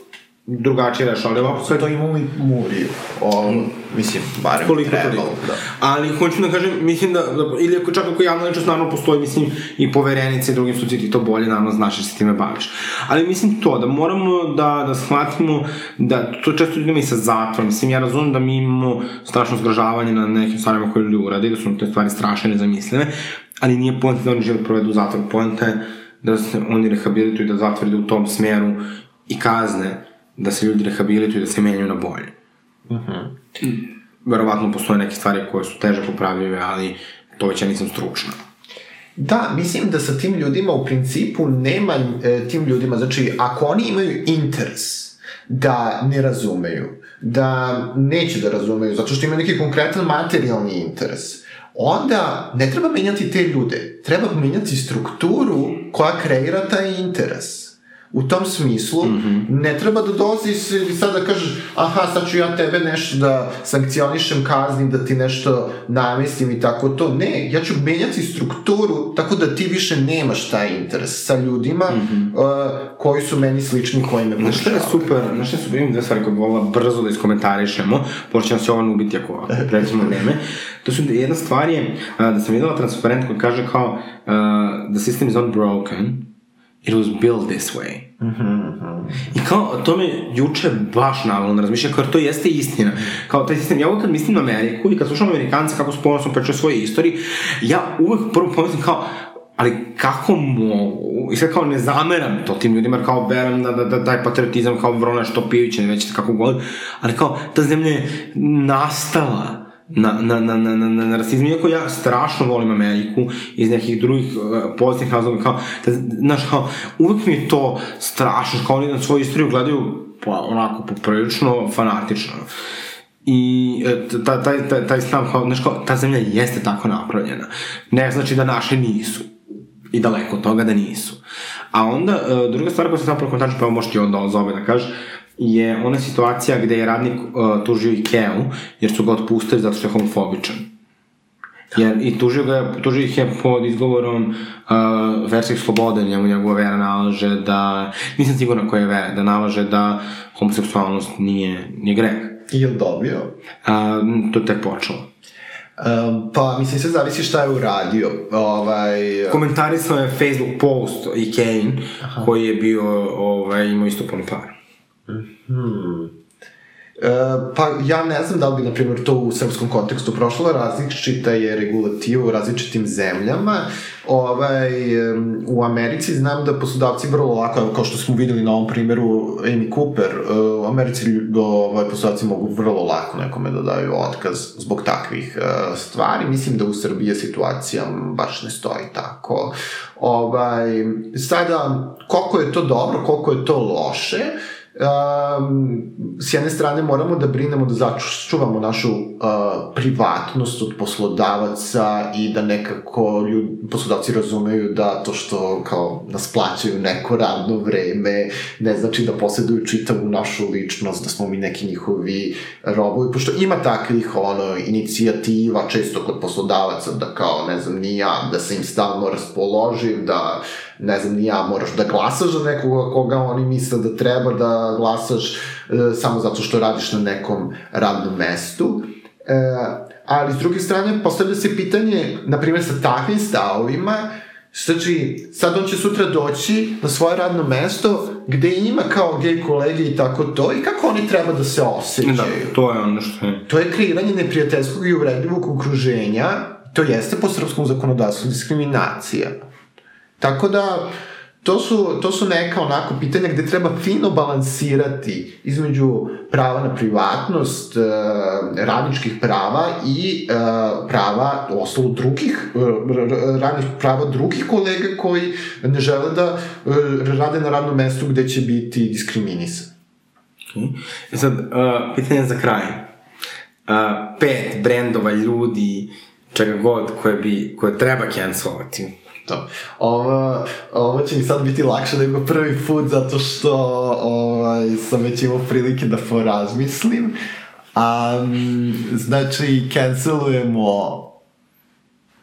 drugačije rešao, ali ovako sve... To ima i Muri, o, mislim, barem koliko trebalo, da. Ali hoću da kažem, mislim da, da ili ako čak ako javna ličnost, naravno postoji, mislim, i poverenice i drugi institucije, ti to bolje, naravno, znaš da se time baviš. Ali mislim to, da moramo da, da shvatimo da to često ljudima i sa zatvorom, mislim, ja razumem da mi imamo strašno zgražavanje na nekim stvarima koje ljudi uradi, da su te stvari strašne, nezamislive, ali nije pojenta da oni život provedu u zatvoru, pojenta je da se oni rehabilituju, da zatvor ide u tom smeru i kazne da se ljudi rehabilituju da se menjaju na bolje. Uh -huh. Verovatno postoje neke stvari koje su teže popravljive, ali to već ja nisam stručna. Da, mislim da sa tim ljudima u principu nema e, tim ljudima, znači ako oni imaju interes da ne razumeju, da neće da razumeju, zato što imaju neki konkretan materijalni interes, onda ne treba menjati te ljude, treba menjati strukturu koja kreira taj interes. U tom smislu, mm -hmm. ne treba da dolazi i sad da kažeš, aha, sad ću ja tebe nešto da sankcionišem, kaznim, da ti nešto namestim i tako to. Ne, ja ću menjati strukturu tako da ti više nemaš taj interes sa ljudima mm -hmm. uh, koji su meni slični, koji me Znaš je super, znaš što je super, imam dve stvari koje bi volila brzo da iskomentarišemo, pošto će nam se ovo ubiti ako pređemo vreme. To su, jedna stvar je uh, da sam videla transparent koji kaže kao uh, the system is not broken, it was built this way. Mm -hmm. I kao, to me juče baš navalo na razmišljanje, kao to jeste istina. Kao taj sistem, ja uvek kad mislim na Ameriku i kad slušam Amerikanca kako s ponosom pričaju svoje istoriji, ja uvek prvo pomislim kao, ali kako mogu, i sad kao ne zameram to tim ljudima, kao veram da, da, da taj patriotizam kao Vrona Štopijević, ne većete kako god, ali kao ta zemlja je nastala na, na, na, na, na, na rasizmu, iako ja strašno volim Ameriku iz nekih drugih uh, pozitivnih razloga, kao, da, znaš, kao, uvek mi je to strašno, kao oni na svoju istoriju gledaju, pa, onako, poprilično fanatično. I e, taj, taj, taj, taj stav, kao, znaš, kao, ta zemlja jeste tako napravljena. Ne znači da naše nisu. I daleko od toga da nisu. A onda, uh, druga stvar koja sam zapravo kontačio, pa možeš ti onda zove da kažeš, je ona situacija gde je radnik uh, tužio Ikeu, jer su ga otpustili zato što je homofobičan. Jer, I tužio, ga, tužio ih je pod izgovorom uh, verskih sloboda, njemu njegova vera nalaže da, nisam sigurna koja je vera, da nalaže da homoseksualnost nije, nije greh. I je dobio? Uh, to je tek počelo. Um, pa, mislim, sve zavisi šta je uradio. Ovaj... Komentarisao je Facebook post i Kane, Aha. koji je bio, ovaj, imao isto puno para. Hmm. E, pa ja ne znam da li bi, na primjer, to u srpskom kontekstu prošlo, različita je regulativa u različitim zemljama. Ovaj, u Americi znam da poslodavci vrlo lako, kao što smo videli na ovom primjeru Amy Cooper, e, u Americi ovaj, poslodavci mogu vrlo lako nekome da daju otkaz zbog takvih e, stvari. Mislim da u Srbiji situacija baš ne stoji tako. Ovaj, sada, koliko je to dobro, koliko je to loše, um, s jedne strane moramo da brinemo da začuvamo našu uh, privatnost od poslodavaca i da nekako ljud, poslodavci razumeju da to što kao nas plaćaju neko radno vreme ne znači da posjeduju čitavu našu ličnost, da smo mi neki njihovi robovi, pošto ima takvih ono, inicijativa često kod poslodavaca da kao, ne znam, ni ja, da se im stalno raspoloživ, da ne znam, ni ja, moraš da glasaš za nekoga koga oni misle da treba da glasaš e, samo zato što radiš na nekom radnom mestu. E, ali s druge strane, postavlja se pitanje, na primjer, sa takvim stavovima, Znači, sad on će sutra doći na svoje radno mesto gde ima kao gej kolege i tako to i kako oni treba da se osjećaju. Da, to je ono što je. To je kreiranje neprijateljskog i uvredljivog okruženja, to jeste po srpskom zakonodavstvu diskriminacija. Tako da, to su, to su neka onako pitanja gde treba fino balansirati između prava na privatnost, e, radničkih prava i e, prava ostalo drugih, e, radnih prava drugih kolega koji ne žele da rade na radnom mestu gde će biti diskriminisan. Okay. E sad, uh, pitanje za kraj. Uh, pet brendova, ljudi, čega god, koje, bi, koje treba cancelovati. To. Ovo, ovo će mi sad biti lakše nego prvi put zato što ovaj, sam već imao prilike da porazmislim. Um, znači, cancelujemo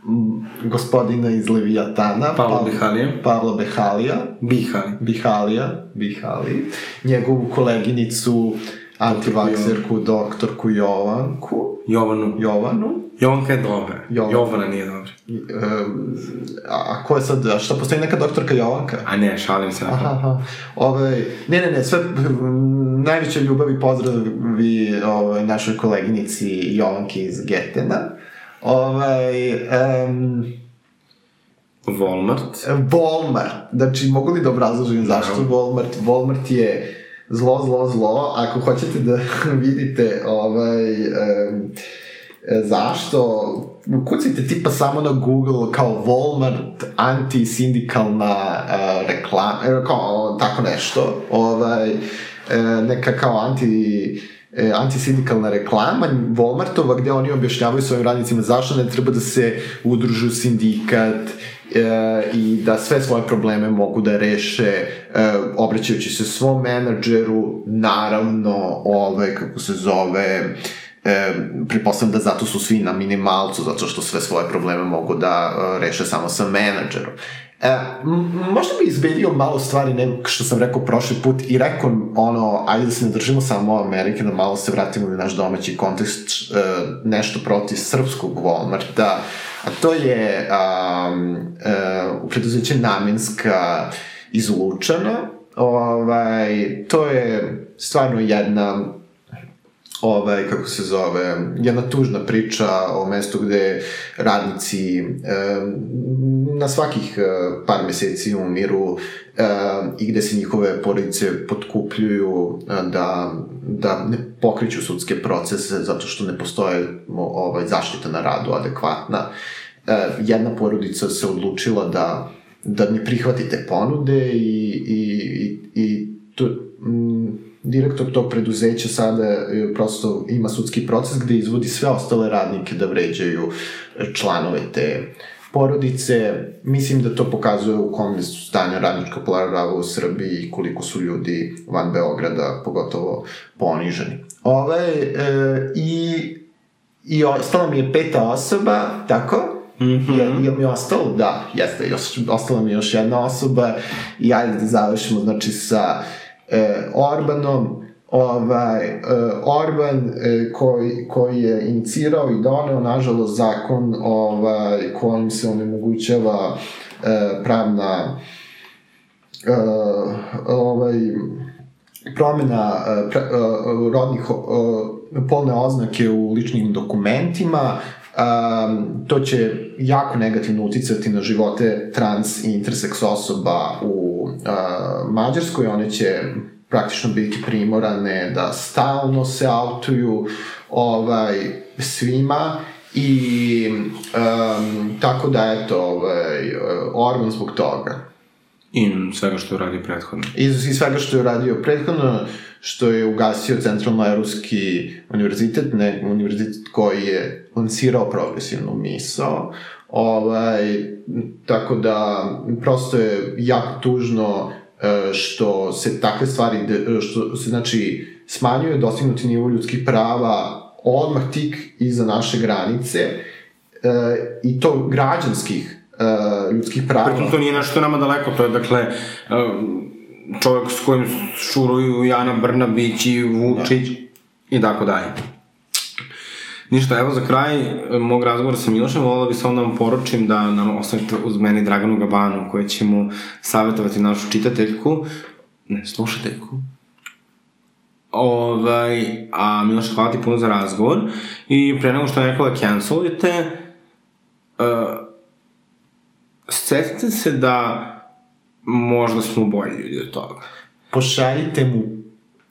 mm, gospodina iz Leviatana. Pavla Behalija. Pavla Behalija. Bihali. Bihalija. Bihali. Njegovu koleginicu antivakserku, doktorku Jovanku. Jovanu. Jovanu. Jovanka je dobra. Jovana. Jovana nije dobra. Um, a ko je sad, a šta postoji neka doktorka Jovanka? A ne, šalim se. Aha, aha. Ove, ne, ne, ne, sve najveće ljubavi pozdravi ove, našoj koleginici Jovanki iz Getena. Ovaj, um, Walmart. Walmart. Znači, mogu li da obrazložim zašto. Walmart? Walmart je zlo, zlo, zlo. Ako hoćete da [LAUGHS] vidite ovaj, um, zašto, kucajte tipa samo na Google kao Walmart anti-sindikalna uh, reklama, e, kao tako nešto, ovaj, neka kao anti e, antisindikalna reklama Walmartova gde oni objašnjavaju svojim radnicima zašto ne treba da se udružu sindikat i da sve svoje probleme mogu da reše e, obraćajući se svom menadžeru, naravno, ovaj, kako se zove, e, pretpostavljam da zato su svi na minimalcu, zato što sve svoje probleme mogu da reše samo sa menadžerom. E, možda bi izbedio malo stvari nego što sam rekao prošli put i rekao ono, ajde da se ne držimo samo Amerike, da malo se vratimo na naš domaći kontekst, e, nešto protiv srpskog Walmarta, a to je um, e, preduzeće Namenska iz Lučana, ovaj, to je stvarno jedna ovaj, kako se zove, jedna tužna priča o mestu gde radnici e, na svakih e, par meseci umiru e, i gde se njihove porodice potkupljuju e, da, da ne pokreću sudske procese zato što ne postoje ovaj, zaštita na radu adekvatna. E, jedna porodica se odlučila da da ne prihvati te ponude i, i, i, i to, mm, direktor tog preduzeća sada e, prosto ima sudski proces gde izvodi sve ostale radnike da vređaju članove te porodice. Mislim da to pokazuje u kom je stanju radnička prava u Srbiji i koliko su ljudi van Beograda pogotovo poniženi. Ove, e, i, I ostala mi je peta osoba, tako? Mm -hmm. je, je mi ostalo? Da, jeste, još, ostala mi je još jedna osoba i ajde da završimo, znači, sa e, Orbanom, ovaj, e, Orban e, koji, koji je inicirao i doneo, nažalost, zakon ovaj, kojim se onemogućava e, pravna e, ovaj, promena uh, pre, uh, rodnih uh, polne oznake u ličnim dokumentima, um, to će jako negativno uticati na živote trans i interseks osoba u uh, Mađarskoj, one će praktično biti primorane da stalno se autuju ovaj, svima i um, tako da eto ovaj, Orban zbog toga. I svega što je radio prethodno. I, I svega što je radio prethodno, što je ugasio Centralno-Evropski univerzitet, ne, univerzitet koji je lansirao progresivnu misao, ovaj, tako da prosto je jako tužno e, što se takve stvari, što se znači smanjuje dostignuti nivo ljudskih prava odmah tik iza naše granice e, i to građanskih e, ljudskih prava. Pritom to nije nešto nama daleko, to je dakle čovjek s kojim šuruju Jana Brnabić i Vučić da. i tako dalje. Ništa, evo za kraj e, mog razgovora sa Milošem, volila bih samo da vam poručim da nam ostavite uz meni Draganu Gabanu, koja će mu savjetovati našu čitateljku, ne, slušateljku, Ovaj, a Miloš, hvala ti puno za razgovor. I pre nego što nekoga cancelujete, uh, setite se da možda smo bolji ljudi od toga. Pošaljite mu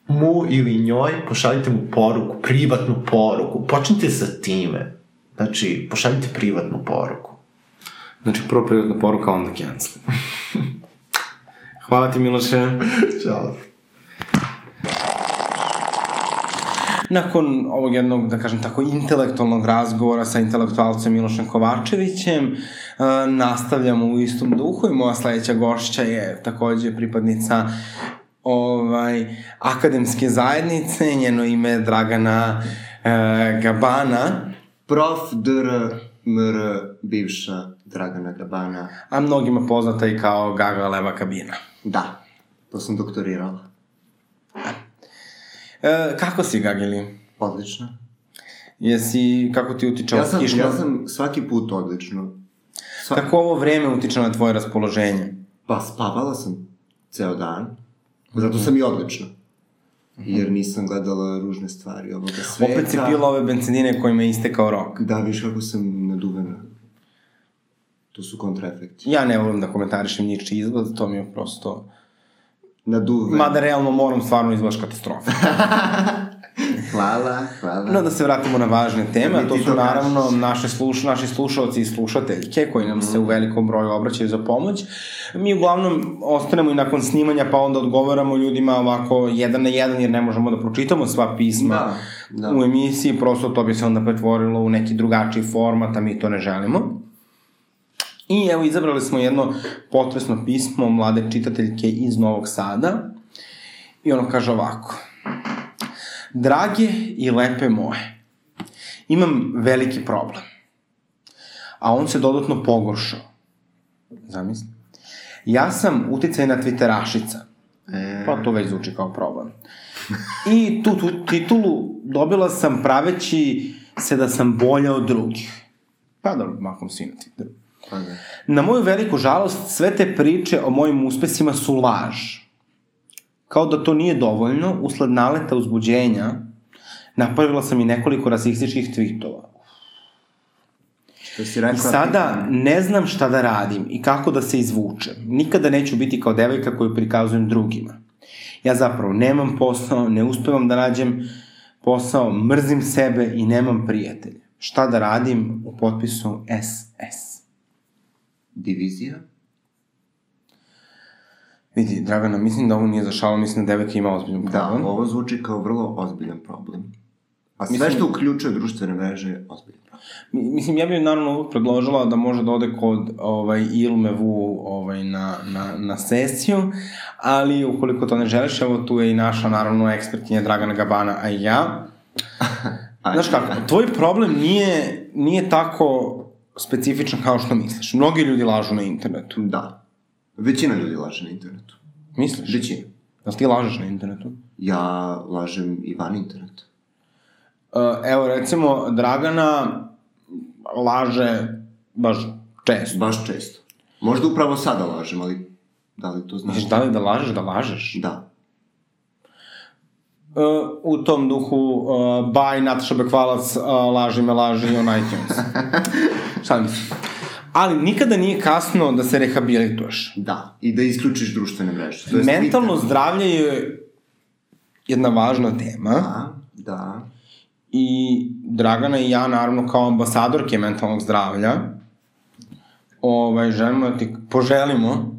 mu ili njoj, pošaljite mu poruku, privatnu poruku. Počnite sa time. Znači, pošaljite privatnu poruku. Znači, prvo privatna poruka, onda cancel. Hvala ti, Miloše. [LAUGHS] Ćao. Nakon ovog jednog, da kažem tako, intelektualnog razgovora sa intelektualcem Milošem Kovačevićem, uh, nastavljamo u istom duhu i moja sledeća gošća je takođe pripadnica ovaj, akademske zajednice, njeno ime je Dragana uh, Gabana. Prof. Dr. Mr. bivša Dragana Gabana. A mnogima poznata i kao Gaga Leva kabina. Da, to sam doktorirala. E, kako si, Gagili? Odlično. Jesi, kako ti utiče ja sam, kišnja? Ja sam svaki put odlično. Sva... Kako ovo vreme utiče na tvoje raspoloženje? Pa spavala sam ceo dan, zato sam i odlična. Jer nisam gledala ružne stvari ovoga sveta. Opet si pila ove bencinine kojima je istekao rok. Da, viš kako sam naduvena. To su kontraefekti. Ja ne volim da komentarišem niči izgled, to mi je prosto naduven. Mada realno moram stvarno izgledaš katastrofa. [LAUGHS] hvala, hvala. No da se vratimo na važne teme, a to su naravno naše sluš, naši slušalci i slušateljke koji nam se u velikom broju obraćaju za pomoć. Mi uglavnom ostanemo i nakon snimanja pa onda odgovaramo ljudima ovako jedan na jedan jer ne možemo da pročitamo sva pisma da, da. u emisiji, prosto to bi se onda pretvorilo u neki drugačiji format, a mi to ne želimo. I evo, izabrali smo jedno potresno pismo mlade čitateljke iz Novog Sada. I ono kaže ovako. Drage i lepe moje, imam veliki problem. A on se dodatno pogoršao. Zamisli. Ja sam uticajna twitterašica. E... Pa to već zvuči kao problem. I tu, tu titulu dobila sam praveći se da sam bolja od drugih. Pa dobro, makom svi na Twitteru. Da. Na moju veliku žalost, sve te priče o mojim uspesima su laž. Kao da to nije dovoljno, usled naleta uzbuđenja, napravila sam i nekoliko rasističkih tweetova. Što si rekla, I sada ne znam šta da radim i kako da se izvučem. Nikada neću biti kao devojka koju prikazujem drugima. Ja zapravo nemam posao, ne uspevam da nađem posao, mrzim sebe i nemam prijatelje. Šta da radim u potpisu SS divizija? Vidi, Dragana, mislim da ovo nije za šalu, mislim da devojka ima ozbiljan da, problem. Da, ovo zvuči kao vrlo ozbiljan problem. A sve mislim, što uključuje društvene veže je ozbiljan problem. Mislim, ja bih naravno predložila da može da ode kod ovaj, Ilme Vu ovaj, na, na, na sesiju, ali ukoliko to ne želiš, evo tu je i naša, naravno, ekspertinja Dragana Gabana, a i ja. [LAUGHS] Znaš kako, tvoj problem nije, nije tako specifičan kao što misliš. Mnogi ljudi lažu na internetu. Da. Većina ljudi laže na internetu. Misliš? Većina. Jel ti lažeš na internetu? Ja lažem i van interneta. Uh, evo, recimo, Dragana laže baš često. Baš često. Možda upravo sada lažem, ali da li to znaš? Misliš, da li da lažeš, da lažeš? Da. u tom duhu uh, by Nataša Bekvalac uh, laži me laži on iTunes. [LAUGHS] Šta mislim? Ali nikada nije kasno da se rehabilituješ. Da, i da isključiš društvene mreže. To Mentalno Twitter. zdravlje je jedna važna tema Da, da. i Dragana i ja naravno kao ambasadorke mentalnog zdravlja ovaj, želimo da ti poželimo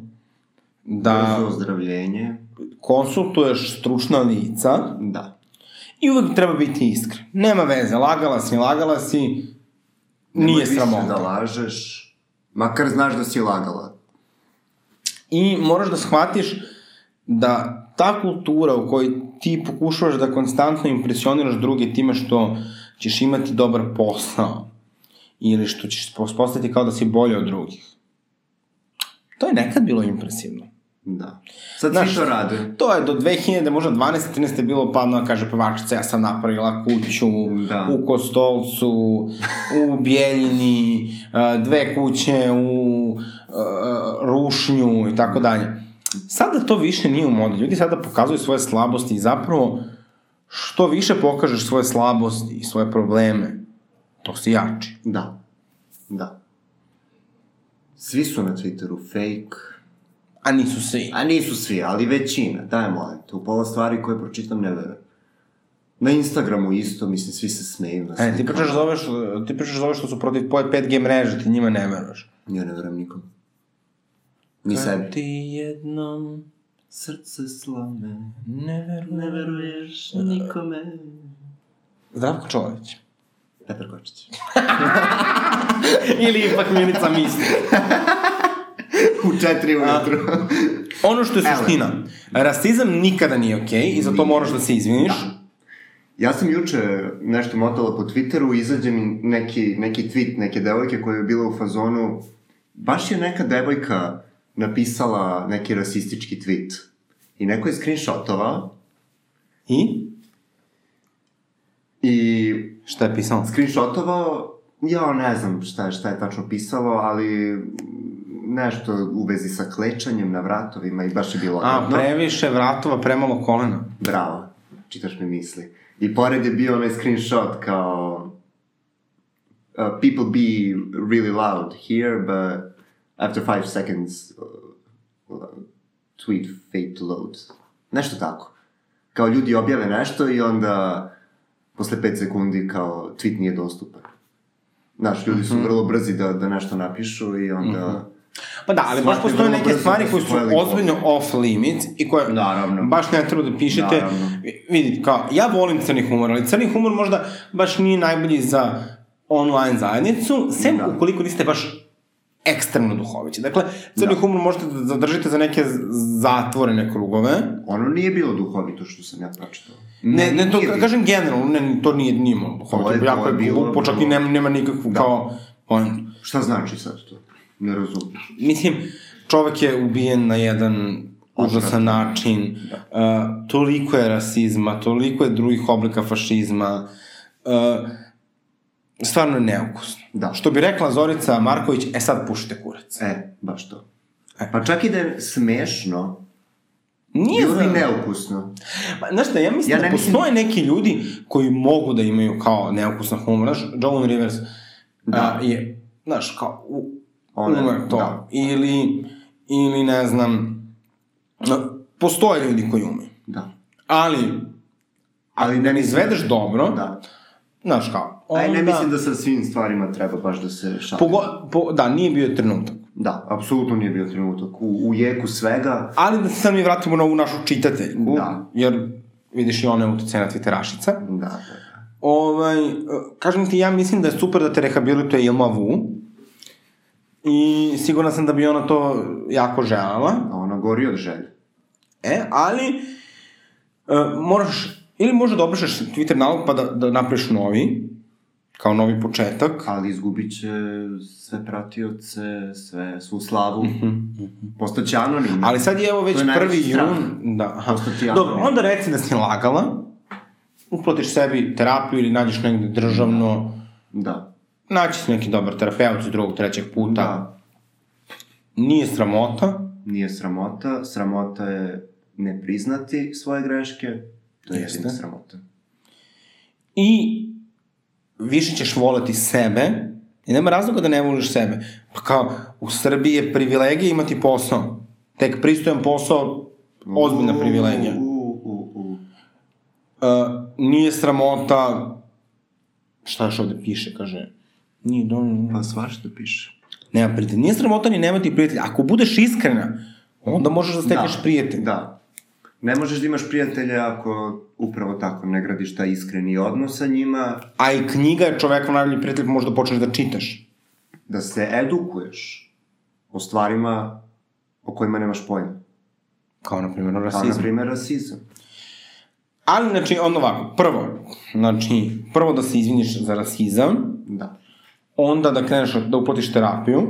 da Brzo ozdravljenje. konsultuješ stručna lica Da. i uvek treba biti iskren. Nema veze, lagala si, lagala si, Nemoj nije više sramota. da lažeš, makar znaš da si lagala. I moraš da shvatiš da ta kultura u kojoj ti pokušavaš da konstantno impresioniraš druge time što ćeš imati dobar posao ili što ćeš postaviti kao da si bolje od drugih. To je nekad bilo impresivno. Da. Sad Znaš, svi to rade. To je do 2000, možda 12. 13. bilo pa ona kaže pevačica, ja sam napravila kuću Da. u Kostolcu, u Bijeljini, a, dve kuće u a, Rušnju i tako dalje. Sada to više nije u modi. Ljudi sada pokazuju svoje slabosti i zapravo što više pokažeš svoje slabosti i svoje probleme, to si jači. Da. Da. Svi su na Twitteru fake. A nisu svi. A nisu svi, ali većina, daj molim te. U pola stvari koje pročitam ne verujem. Na Instagramu isto, mislim, svi se smeju na E, ti pričaš za ove što, ti pričaš za ove što su protiv 5G mreže, ti njima ne veruješ. Ja ne verujem nikom. Ni Kad sebi. ti jednom Srce slame, ne veruješ. ne veruješ nikome. Zdravko Čović. Petar Kočić. [LAUGHS] Ili ipak Milica misli. [LAUGHS] U četiri ujutru. Ono što je suština, rasizam nikada nije okej okay, i za to moraš da se izviniš. Ja sam juče nešto motala po Twitteru, izađe mi neki, neki tweet neke devojke koja je bila u fazonu, baš je neka devojka napisala neki rasistički tweet. I neko je screenshotovao I? i Šta je pisao? screenshotovao, ja ne znam šta je, šta je tačno pisalo, ali nešto u vezi sa klečanjem na vratovima i baš je bilo A, odavno. previše vratova, premalo kolena. Bravo, čitaš mi misli. I pored je bio onaj screenshot kao uh, people be really loud here, but after five seconds uh, tweet fade to load. Nešto tako. Kao ljudi objave nešto i onda posle 5 sekundi kao tweet nije dostupan. Znaš, ljudi su vrlo brzi da, da nešto napišu i onda... Pa da, ali baš postoje neke stvari koje su ozbiljno off limits i koje Naravno. baš ne treba da pišete. Naravno. Vidite, kao, ja volim crni humor, ali crni humor možda baš nije najbolji za online zajednicu, sem Da. ukoliko niste baš ekstremno duhovići. Dakle, crni Da. humor možete da zadržite za neke zatvorene krugove. Ono nije bilo duhovito što sam ja pročitao. Ne, ne, to Nije ka- bilo. kažem generalno, ne, to nije, nije malo duhovito. To je- jako je je bilo glupo, čak i nema, nema nikakvu Da. kao point. Šta znači sad to? Ne razumem. Mislim, čovek je ubijen na jedan užasan način, Da. uh, toliko je rasizma, toliko je drugih oblika fašizma, uh, stvarno je neukusno. Da. Što bi rekla Zorica Marković, e sad pušite kurac. E, baš to. E. Pa čak i da je smešno, Nije bilo bi neukusno. Ma, Znaš šta, ja mislim Ja da ne mislim- postoje neki ljudi koji mogu da imaju kao neukusan humor. Znaš, Joan Rivers Da. a, je, znaš, kao, u, Ona- ume to. da. Ili, ili ne znam, postoje ljudi koji umeju. Da. Ali, ali da ne izvedeš dobro, Da. znaš kao, onda... Aj, ne mislim da sa svim stvarima treba baš da se šalje. Pogo, po, da, nije bio trenutak. Da, apsolutno nije bio trenutak. U, u jeku svega, Ali da se sad mi vratimo na ovu našu čitateljku, Da. jer vidiš i ona je utjecaj na Twitterašica. da, da. Ovaj, e, kažem ti, ja mislim da je super da te rehabilituje Ilma Vu. I siguran sam da bi ona to jako želela. A ona gori od želje. E, ali e, moraš, ili možda da obrišeš Twitter nalog pa da, da napraviš novi, kao novi početak. Ali izgubit će sve pratioce, sve, svu slavu. Postaće anonim. Ali sad je evo već je prvi jun. Da, aha. Dobro, onda reci da si lagala, uplatiš sebi terapiju ili nađeš negde državno, Da. Naći si neki dobar terapeut iz drugog, trećeg puta. Da. Nije sramota, Nije sramota. Sramota je ne priznati svoje greške To je Jeste. jedina sramota. I više ćeš voleti sebe i nema razloga da ne voliš sebe. Pa kao, u Srbiji je privilegija imati posao. Tek pristojan posao, ozbiljna privilegija. U, u, u. Uh, nije sramota, šta još ovde piše, kaže, nije dovoljno, Pa svašta piše. nema prijatelja. Nije sramota ni nemati prijatelja. Ako budeš iskrena, onda možeš da stekneš prijatelj. Da. Ne možeš da imaš prijatelja ako upravo tako ne gradiš taj iskreni odnos sa njima, A i knjiga je čovekov najbolji prijatelj, možda počneš da čitaš. da se edukuješ o stvarima o kojima nemaš pojma. Kao, na primjer, o Kao, na primjer, rasizam. Ali, znači, onda ovako, prvo, znači, prvo da se izviniš za rasizam, Da. Onda da kreneš da uplatiš terapiju,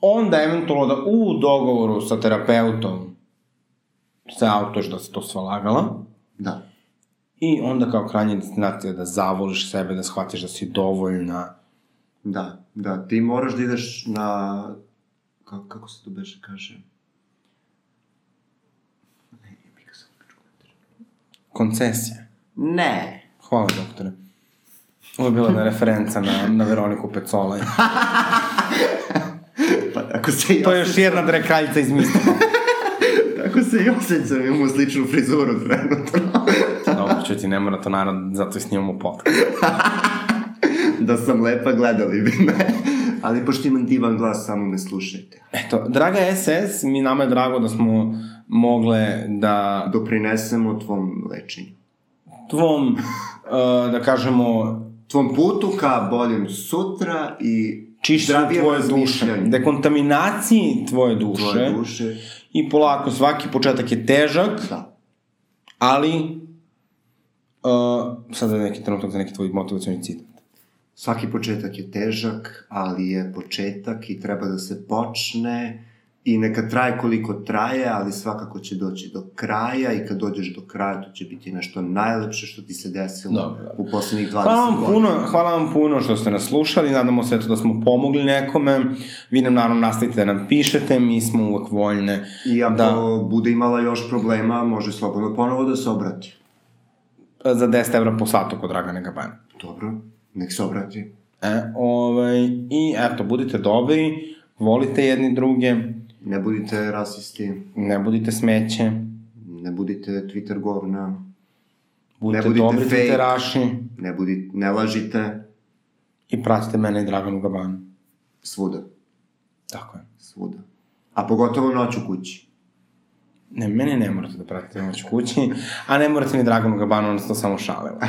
onda eventualno da u dogovoru sa terapeutom se autuješ da se to sva lagala, Da. i onda kao krajnja destinacija da zavoliš sebe, da shvatiš da si dovoljna, Da, da, ti moraš da ideš na... Kako, kako se to beše kaže? Koncesija. Ne. Hvala, doktore. Ovo je bila jedna referenca na, na Veroniku Pecolaj. [LAUGHS] Pa ako se i To je još jedna drekaljica iz misla. [LAUGHS] Tako se i osjećam, imamo sličnu frizuru trenutno. [LAUGHS] Dobro, ću ti, ne mora to naravno, zato i snimamo podcast. da sam lepa, gledali bi me. Ali pošto imam divan glas, samo me slušajte. Eto, draga SS, mi nama je drago da smo mogle da Doprinesemo tvom lečenju. tvom, uh, da kažemo, Tvom putu ka boljem sutra i čišćenju tvoje duše, dekontaminaciji tvoje duše, Tvoje duše. i polako, svaki početak je težak, Da. ali uh, sada je neki trenutak za neki tvoj motivacioni citat. Svaki početak je težak, ali je početak i treba da se počne i neka traje koliko traje, ali svakako će doći do kraja i kad dođeš do kraja to će biti nešto najlepše što ti se desilo Dobro. u poslednjih 20 Hvala vam godina. puno, hvala vam puno što ste nas slušali, nadamo se da smo pomogli nekome, vi nam naravno nastavite da nam pišete, mi smo uvek voljne I ako da bude imala još problema, može slobodno ponovo da se obrati. za 10 evra po satu kod Dragane Gabana. Dobro, nek se obrati. E, ovaj, I eto, budite dobri, volite jedni druge, Ne budite rasisti, ne budite smeće, ne budite Twitter govna, budite, budite dobri fake. twitteraši ne, budite, ne lažite i pratite mene i Draganu Gabanu. svuda, Tako je. svuda. A pogotovo noć u kući. Ne, mene ne morate da pratite noć u kući, a ne morate ni Draganu Gabanu, ono se to samo šale. [LAUGHS]